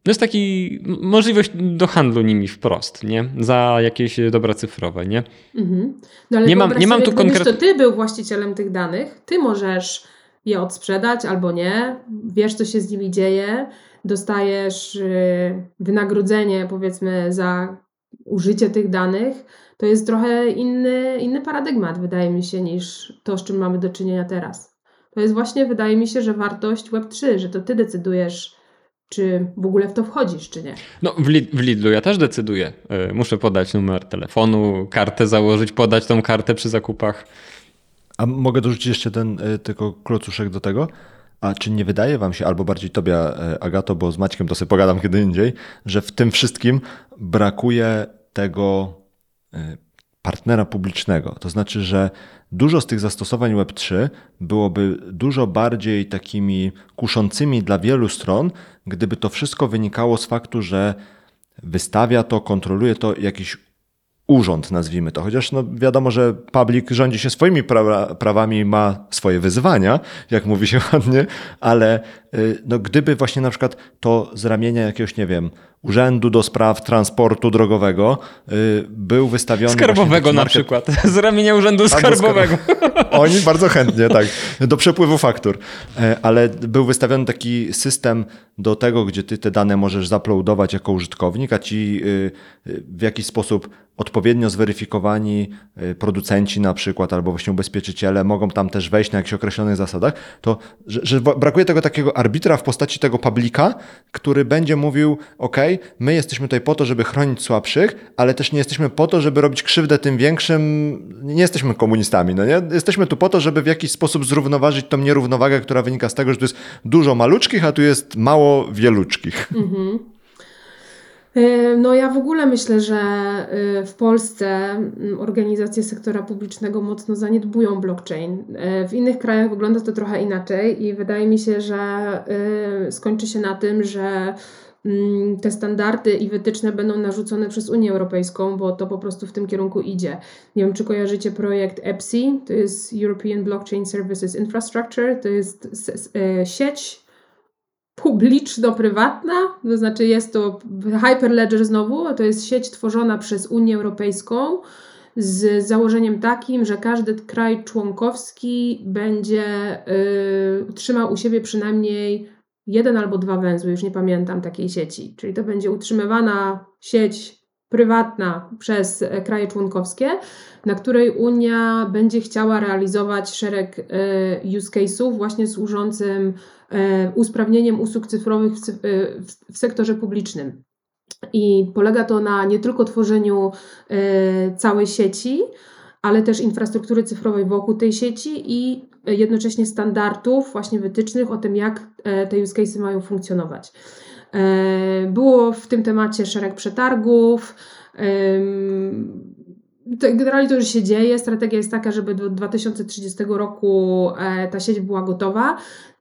B: no jest taki możliwość do handlu nimi wprost, nie? Za jakieś dobra cyfrowe, nie?
A: Mhm. No ale
B: nie mam, nie mam tu konkretnie.
A: to ty był właścicielem tych danych, ty możesz je odsprzedać albo nie, wiesz co się z nimi dzieje, dostajesz y, wynagrodzenie powiedzmy za użycie tych danych, to jest trochę inny, inny paradygmat, wydaje mi się, niż to, z czym mamy do czynienia teraz. To jest właśnie, wydaje mi się, że wartość Web3, że to ty decydujesz, czy w ogóle w to wchodzisz, czy nie.
B: No, w, Lid w Lidlu ja też decyduję. E, muszę podać numer telefonu, kartę założyć, podać tą kartę przy zakupach.
C: A mogę dorzucić jeszcze ten e, tylko klocuszek do tego? A czy nie wydaje wam się, albo bardziej tobie, e, Agato, bo z Maćkiem to sobie pogadam kiedy indziej, że w tym wszystkim brakuje tego partnera publicznego. To znaczy, że dużo z tych zastosowań Web3 byłoby dużo bardziej takimi kuszącymi dla wielu stron, gdyby to wszystko wynikało z faktu, że wystawia to, kontroluje to jakiś urząd, nazwijmy to. Chociaż no, wiadomo, że public rządzi się swoimi pra prawami, ma swoje wyzwania, jak mówi się ładnie, ale y, no gdyby właśnie na przykład to z ramienia jakiegoś, nie wiem, Urzędu do Spraw Transportu Drogowego y, był wystawiony...
B: Skarbowego na
C: market...
B: przykład, *laughs* z ramienia Urzędu Skarbowego. *laughs*
C: Oni bardzo chętnie, tak, do przepływu faktur. E, ale był wystawiony taki system do tego, gdzie ty te dane możesz zaploadować jako użytkownik, a ci w jakiś sposób odpowiednio zweryfikowani producenci na przykład, albo właśnie ubezpieczyciele mogą tam też wejść na jakichś określonych zasadach, to że, że brakuje tego takiego arbitra w postaci tego publika, który będzie mówił, ok, my jesteśmy tutaj po to, żeby chronić słabszych, ale też nie jesteśmy po to, żeby robić krzywdę tym większym, nie jesteśmy komunistami, no nie? Jesteśmy tu po to, żeby w jakiś sposób zrównoważyć tą nierównowagę, która wynika z tego, że tu jest dużo maluczkich, a tu jest mało wieluczkich. Mhm.
A: No ja w ogóle myślę, że y, w Polsce mm, organizacje sektora publicznego mocno zaniedbują blockchain. Y, w innych krajach wygląda to trochę inaczej i wydaje mi się, że y, skończy się na tym, że mm, te standardy i wytyczne będą narzucone przez Unię Europejską, bo to po prostu w tym kierunku idzie. Nie wiem, czy kojarzycie projekt EPSI, to jest European Blockchain Services Infrastructure, to jest sieć publiczno-prywatna, to znaczy jest to Hyperledger znowu, to jest sieć tworzona przez Unię Europejską z założeniem takim, że każdy kraj członkowski będzie y, trzymał u siebie przynajmniej jeden albo dwa węzły, już nie pamiętam takiej sieci. Czyli to będzie utrzymywana sieć prywatna przez kraje członkowskie, na której Unia będzie chciała realizować szereg y, use case'ów właśnie służącym E, usprawnieniem usług cyfrowych w, w sektorze publicznym. I polega to na nie tylko tworzeniu e, całej sieci, ale też infrastruktury cyfrowej wokół tej sieci i jednocześnie standardów, właśnie wytycznych o tym, jak e, te use cases mają funkcjonować. Było w tym temacie szereg przetargów. Generalnie to już się dzieje. Strategia jest taka, żeby do 2030 roku ta sieć była gotowa.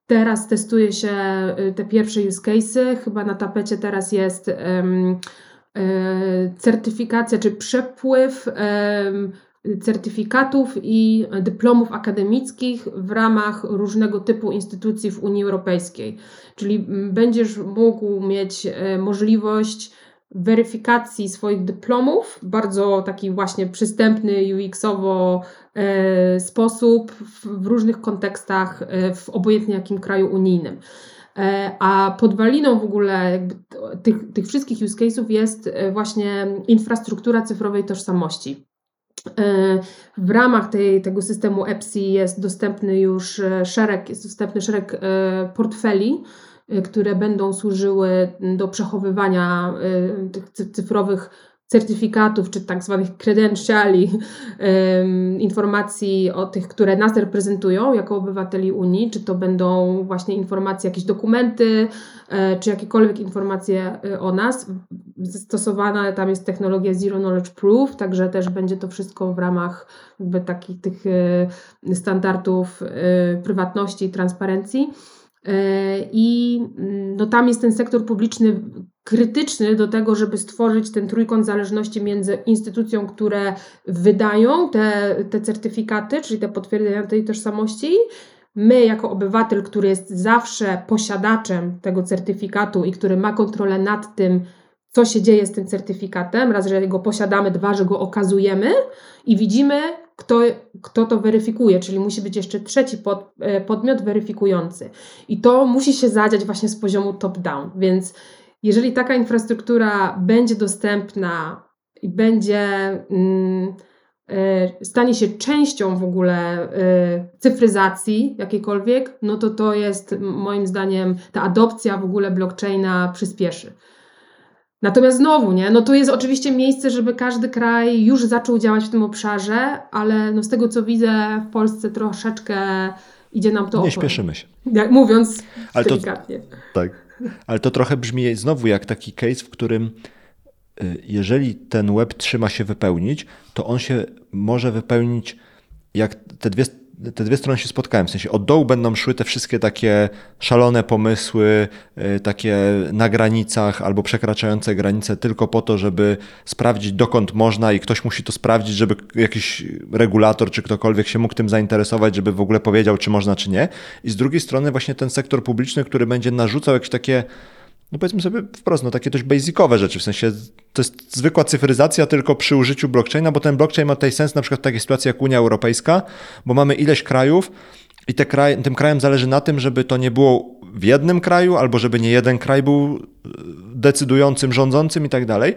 A: Teraz testuje się y, te pierwsze use cases. Chyba na tapecie teraz jest um, certyfikacja czy przepływ um, certyfikatów i dyplomów akademickich w ramach różnego typu instytucji w Unii Europejskiej. Czyli będziesz mógł mieć e, możliwość weryfikacji swoich dyplomów, bardzo taki właśnie przystępny UX-owo e, sposób w, różnych kontekstach, e, w obojętnie jakim kraju unijnym. E, a podwaliną w ogóle tych, tych wszystkich use case'ów jest właśnie infrastruktura cyfrowej tożsamości. W ramach tej, tego systemu EPSI jest dostępny już szereg, jest dostępny szereg portfeli, które będą służyły do przechowywania y, tych cyfrowych certyfikatów czy tak zwanych credentiali, informacji o tych, które nas reprezentują jako obywateli Unii, czy to będą właśnie informacje, jakieś dokumenty, e, czy jakiekolwiek informacje y, o nas. Stosowana tam jest technologia Zero Knowledge Proof, także też będzie to wszystko w ramach jakby takich tych standardów prywatności i transparencji. E, I mm, no, tam jest ten sektor publiczny krytyczny do tego, żeby stworzyć ten trójkąt zależności między instytucją, które wydają te, te certyfikaty, czyli te potwierdzenia tej tożsamości, my jako obywatel, który jest zawsze posiadaczem tego certyfikatu i który ma kontrolę nad tym, co się dzieje z tym certyfikatem, raz, że go posiadamy, dwa, że go okazujemy i widzimy, kto, kto to weryfikuje, czyli musi być jeszcze trzeci pod, e, podmiot weryfikujący. I to musi się zadziać właśnie z poziomu top-down. Więc jeżeli taka infrastruktura będzie dostępna i będzie. Mm, e, stanie się częścią w ogóle e, cyfryzacji jakiejkolwiek, no to to jest moim zdaniem ta adopcja w ogóle blockchaina przyspieszy. Natomiast znowu, nie, no to jest oczywiście miejsce, żeby każdy kraj już zaczął działać w tym obszarze, ale no z tego co widzę w Polsce troszeczkę idzie nam to
C: Nie śpieszymy się.
A: Jak mówiąc ale delikatnie.
C: To, tak, ale to trochę brzmi znowu jak taki case, w którym y, jeżeli ten web trzyma się wypełnić, to on się może wypełnić jak te dwie te dwie strony się spotkają. W sensie od dołu będą szły te wszystkie takie szalone pomysły, y, takie na granicach albo przekraczające granice tylko po to, żeby sprawdzić dokąd można i ktoś musi to sprawdzić, żeby jakiś regulator czy ktokolwiek się mógł tym zainteresować, żeby w ogóle powiedział, czy można, czy nie. I z drugiej strony właśnie ten sektor publiczny, który będzie narzucał jakieś takie no powiedzmy sobie wprost, no takie dość basicowe rzeczy, w sensie to jest zwykła cyfryzacja tylko przy użyciu blockchaina, bo ten blockchain ma tutaj sens na przykład w takiej sytuacji jak Unia Europejska, bo mamy ileś krajów i te kraj, tym krajem zależy na tym, żeby to nie było w jednym kraju, albo żeby nie jeden kraj był decydującym, rządzącym i tak dalej,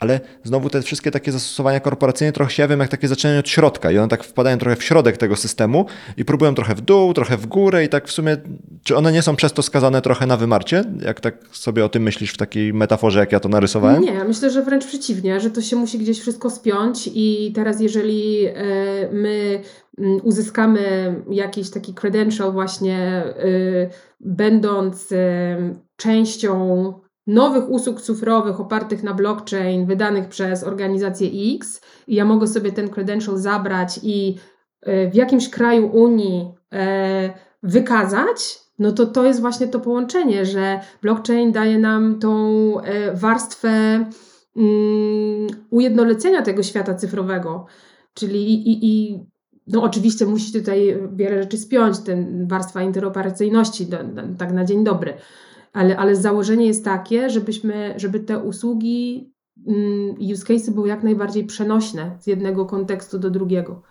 C: ale znowu te wszystkie takie zastosowania korporacyjne trochę się jawią jak takie zaczynania od środka i one tak wpadają trochę w środek tego systemu i próbują trochę w dół, trochę w górę i tak w sumie, czy one nie są przez to skazane trochę na wymarcie? Jak tak sobie o tym myślisz w takiej metaforze, jak ja to narysowałem?
A: Nie, myślę, że wręcz przeciwnie, że to się musi gdzieś wszystko spiąć i teraz jeżeli e, my mm, uzyskamy jakiś taki credential właśnie e, będąc e, częścią nowych usług cyfrowych opartych na blockchain, wydanych przez organizację X, i ja mogę sobie ten credential zabrać i e, w jakimś kraju Unii e, wykazać, no to to jest właśnie to połączenie, że blockchain daje nam tą e, warstwę mm, ujednolicenia tego świata cyfrowego. Czyli i, i, no oczywiście musi tutaj wiele rzeczy spiąć, ten warstwa interoperacyjności, tak na dzień dobry ale, ale założenie jest takie, żebyśmy, żeby te usługi, mm, use cases były jak najbardziej przenośne z jednego kontekstu do drugiego.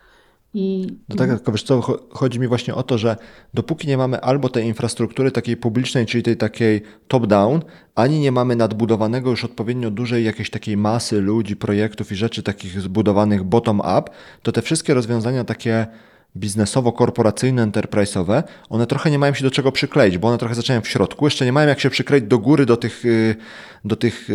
A: I,
C: no tak, tylko wiesz co, chodzi mi właśnie o to, że dopóki nie mamy albo tej infrastruktury takiej publicznej, czyli tej takiej top-down, ani nie mamy nadbudowanego już odpowiednio dużej jakiejś takiej masy ludzi, projektów i rzeczy takich zbudowanych bottom-up, to te wszystkie rozwiązania takie biznesowo-korporacyjne, enterprise'owe, one trochę nie mają się do czego przykleić, bo one trochę zaczynają w środku, jeszcze nie mają jak się przykleić do góry do tych, y, do tych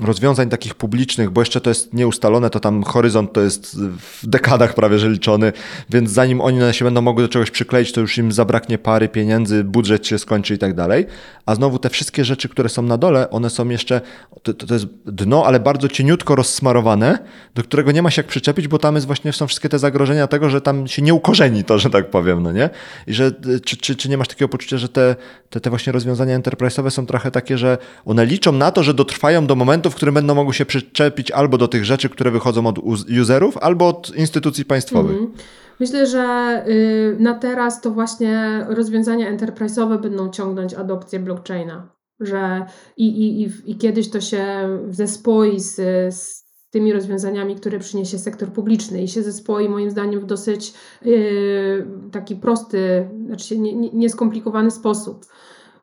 C: rozwiązań takich publicznych, bo jeszcze to jest nieustalone, to tam horyzont to jest w dekadach prawie że liczony, więc zanim oni się będą mogły do czegoś przykleić, to już im zabraknie pary pieniędzy, budżet się skończy i tak dalej. A znowu te wszystkie rzeczy, które są na dole, one są jeszcze, to, to jest dno, ale bardzo cieniutko rozsmarowane, do którego nie ma się jak przyczepić, bo tam jest właśnie, są wszystkie te zagrożenia tego, że tam się nie ukorzeni to, że tak powiem, no nie? I że czy, czy, czy nie masz takiego poczucia, że te, te, te właśnie rozwiązania enterprise'owe są trochę takie, że one liczą na to, że dotrwają do momentu, w którym będą mogły się przyczepić albo do tych rzeczy, które wychodzą od userów, albo od instytucji państwowych. Mhm.
A: Myślę, że y, na teraz to właśnie rozwiązania enterprise'owe będą ciągnąć adopcję blockchaina. Że i, i, i, i kiedyś to się zespoi z, z tymi rozwiązaniami, które przyniesie sektor publiczny i się zespoi moim zdaniem w dosyć yy, taki prosty, znaczy nieskomplikowany nie, nie sposób.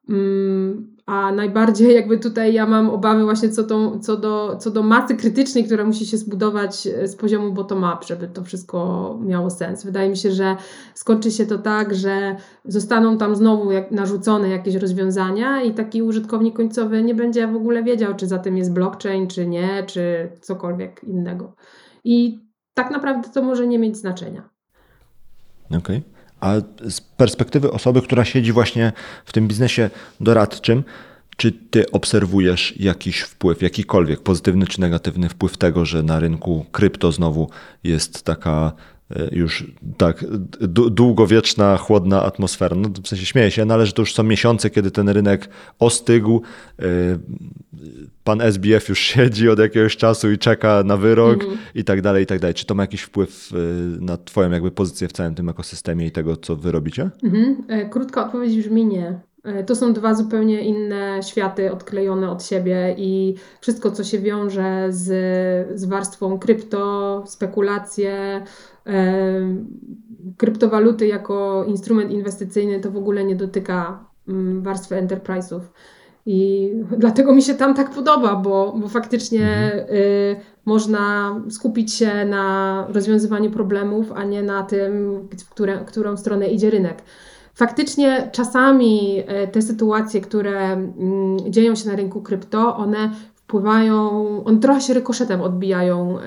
A: Mm, a najbardziej jakby tutaj ja mam obawy właśnie co, to, co, do, co do masy krytycznej, która musi się zbudować e, z poziomu bottom-up, żeby to wszystko miało sens. Wydaje mi się, że skończy się to tak, że zostaną tam znowu jak narzucone jakieś rozwiązania i taki użytkownik końcowy nie będzie w ogóle wiedział, czy za tym jest blockchain, czy nie, czy cokolwiek innego. I tak naprawdę to może nie mieć znaczenia.
C: Okej. Okay. A z perspektywy osoby, która siedzi właśnie w tym biznesie doradczym, czy ty obserwujesz jakiś wpływ, jakikolwiek pozytywny czy negatywny wpływ tego, że na rynku krypto znowu jest taka już tak długowieczna, chłodna atmosfera. No, w sensie śmieję się, no, ale że to już są miesiące, kiedy ten rynek ostygł. E, pan SBF już *laughs* siedzi od jakiegoś czasu i czeka na wyrok mm. i tak dalej, i tak dalej. Czy to ma jakiś wpływ e, na twoją jakby pozycję w całym tym ekosystemie i tego, co wy robicie?
A: Mm -hmm. Krótka odpowiedź brzmi nie. E, to są dwa zupełnie inne światy odklejone od siebie i wszystko, co się wiąże z, z warstwą krypto, spekulacje, e, kryptowaluty jako instrument inwestycyjny, to w ogóle nie dotyka mm, warstwy enterprise'ów. I dlatego mi się tam tak podoba, bo, bo faktycznie mhm. y, można skupić się na rozwiązywaniu problemów, a nie na tym, w które, którą stronę idzie rynek. Faktycznie czasami e, te sytuacje, które mm, dzieją się na rynku krypto, one wpływają, one trochę się rykoszetem odbijają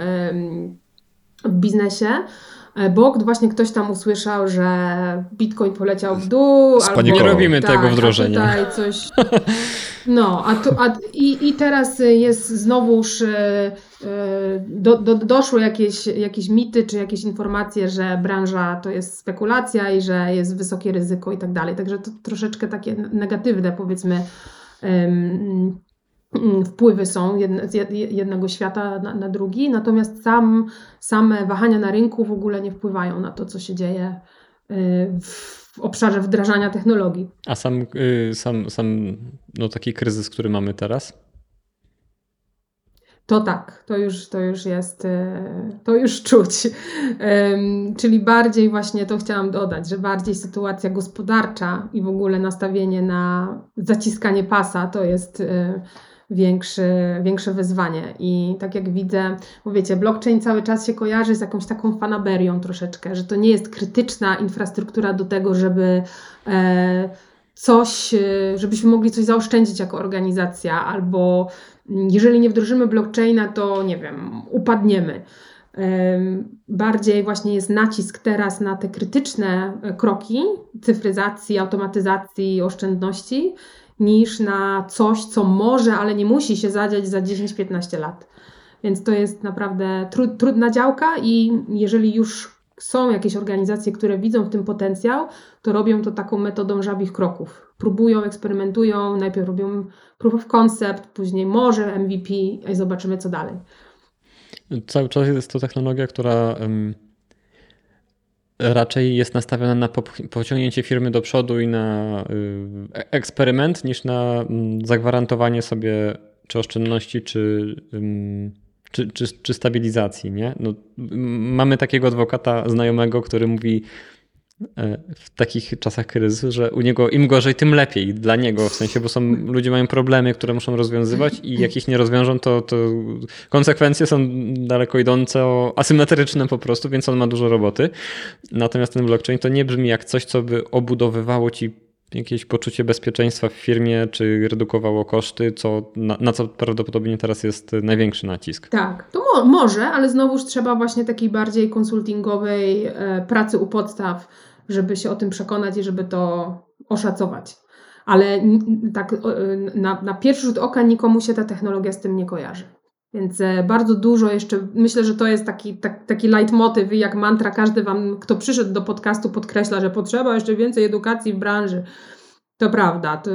A: w biznesie, e, bo właśnie ktoś tam usłyszał, że Bitcoin poleciał w dół.
C: Spanikował.
B: Nie robimy
A: tak,
B: tego wdrożenia.
A: tutaj *laughs* coś... No, a, tu, a i, i teraz jest znowuż e, e, do, do, doszły jakieś, jakieś mity czy jakieś informacje, że branża to jest spekulacja i że jest wysokie ryzyko i tak dalej. Także to troszeczkę takie negatywne powiedzmy wpływy są jednego świata na, na drugi, natomiast sam, same wahania na rynku w ogóle nie wpływają na to, co się dzieje y, w obszarze wdrażania technologii.
B: A sam, y, sam, sam no taki kryzys, który mamy teraz?
A: To tak, to już, to już jest, e, to już czuć. Czyli bardziej właśnie to chciałam dodać, że bardziej sytuacja gospodarcza i w ogóle nastawienie na zaciskanie pasa to jest większy, większe wyzwanie. I tak jak widzę, bo wiecie, blockchain cały czas się kojarzy z jakąś taką fanaberią troszeczkę, że to nie jest krytyczna infrastruktura do tego, żeby e, coś, e, żebyśmy mogli coś zaoszczędzić jako organizacja, albo mm, jeżeli nie wdrożymy blockchaina, to nie wiem, upadniemy. Em, Bardziej właśnie jest nacisk teraz na te krytyczne e, kroki cyfryzacji, automatyzacji, oszczędności, niż na coś, co może, ale nie musi się zadziać za 10-15 lat. Więc to jest naprawdę tru, trudna działka i jeżeli już są jakieś organizacje, które widzą w tym potencjał, to robią to taką metodą żabich kroków. Próbują, eksperymentują, najpierw robią proof of concept, później może MVP i zobaczymy co dalej.
B: Cały czas jest to technologia, która raczej jest nastawiona na pociągnięcie firmy do przodu i na y, e- eksperyment, niż na mm, zagwarantowanie sobie czy oszczędności, czy, czy, czy, czy stabilizacji. Nie? No, mamy takiego adwokata znajomego, który mówi w takich czasach kryzysu, że u niego im gorzej, tym lepiej dla niego, w sensie, bo są, ludzie mają problemy, które muszą rozwiązywać i jak ich nie rozwiążą, to, to konsekwencje są daleko idące, asymetryczne po prostu, więc on ma dużo roboty. Natomiast ten blockchain to nie brzmi jak coś, co by obudowywało ci jakieś poczucie bezpieczeństwa w firmie, czy redukowało koszty, co, na, na co prawdopodobnie teraz jest największy nacisk.
A: Tak, to mo- może, ale znowuż trzeba właśnie takiej bardziej konsultingowej e, pracy u podstaw, żeby się o tym przekonać i żeby to oszacować. Ale tak e, na, na pierwszy rzut oka nikomu się ta technologia z tym nie kojarzy. Więc e, bardzo dużo jeszcze, myślę, że to jest taki, tak, taki leitmotyw i jak mantra, każdy wam, kto przyszedł do podcastu, podkreśla, że potrzeba jeszcze więcej edukacji w branży. To prawda, to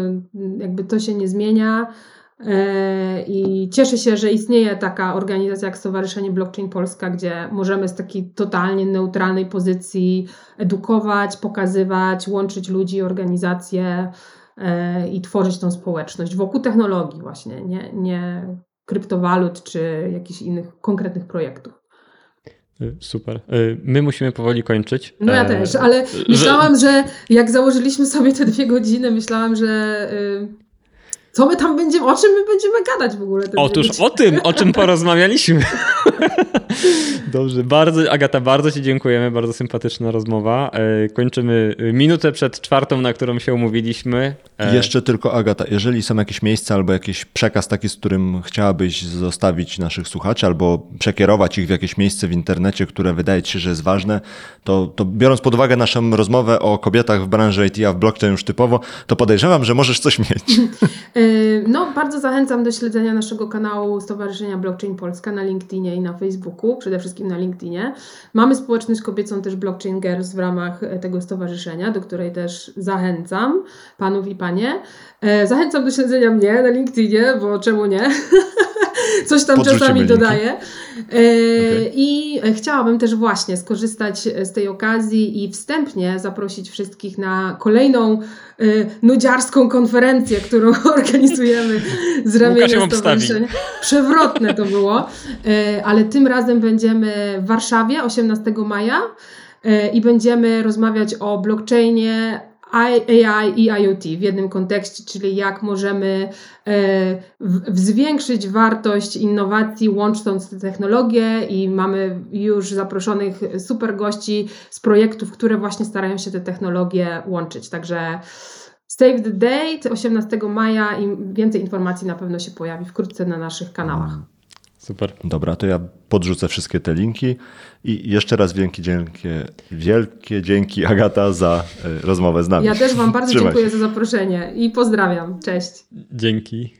A: jakby to się nie zmienia. E, I cieszę się, że istnieje taka organizacja jak Stowarzyszenie Blockchain Polska, gdzie możemy z takiej totalnie neutralnej pozycji edukować, pokazywać, łączyć ludzi, organizacje e, i tworzyć tą społeczność wokół technologii właśnie, nie, nie kryptowalut czy jakichś innych konkretnych projektów.
B: Y, Super. Y, My musimy powoli kończyć.
A: No ja
B: E,
A: też, ale
B: że-
A: myślałam, że jak założyliśmy sobie te dwie godziny, myślałam, że y, co my tam będziemy, o czym my będziemy gadać w ogóle.
B: Otóż o tym, o czym *laughs* porozmawialiśmy. *laughs* Dobrze, bardzo, Agata, bardzo Ci dziękujemy, bardzo sympatyczna rozmowa. E, Kończymy minutę przed czwartą, na którą się umówiliśmy. E,
C: Jeszcze tylko Agata, jeżeli są jakieś miejsca albo jakiś przekaz taki, z którym chciałabyś zostawić naszych słuchaczy, albo przekierować ich w jakieś miejsce w internecie, które wydaje ci się, że jest ważne, to, to biorąc pod uwagę naszą rozmowę o kobietach w branży IT, a w blockchain już typowo, to podejrzewam, że możesz coś mieć. *laughs*
A: No, bardzo zachęcam do śledzenia naszego kanału Stowarzyszenia Blockchain Polska na LinkedInie i na Facebooku, przede wszystkim na LinkedInie. Mamy społeczność kobiecą też Blockchain Girls w ramach e, tego stowarzyszenia, do której też zachęcam panów i panie. E, Zachęcam do śledzenia mnie na LinkedInie, bo czemu nie? *laughs* Coś tam
C: Podrzucimy
A: czasami dodaję. E,
C: Okej.
A: I chciałabym też właśnie skorzystać z tej okazji i wstępnie zaprosić wszystkich na kolejną e, nudziarską konferencję, którą *laughs* organizujemy z ramienia stowarzyszenia. Przewrotne to było, e, ale tym razem będziemy w Warszawie 18 maja e, i będziemy rozmawiać o blockchainie, AI i IoT w jednym kontekście, czyli jak możemy e, zwiększyć wartość innowacji łącząc te technologie i mamy już zaproszonych super gości z projektów, które właśnie starają się te technologie łączyć. Także save the date 18 maja i więcej informacji na pewno się pojawi wkrótce na naszych kanałach.
B: Super.
C: Dobra, to ja podrzucę wszystkie te linki i jeszcze raz wielkie, wielkie dzięki Agata za e, rozmowę z nami.
A: Ja też Wam bardzo
C: Trzymaj
A: dziękuję się. za zaproszenie i pozdrawiam. Cześć.
B: Dzięki.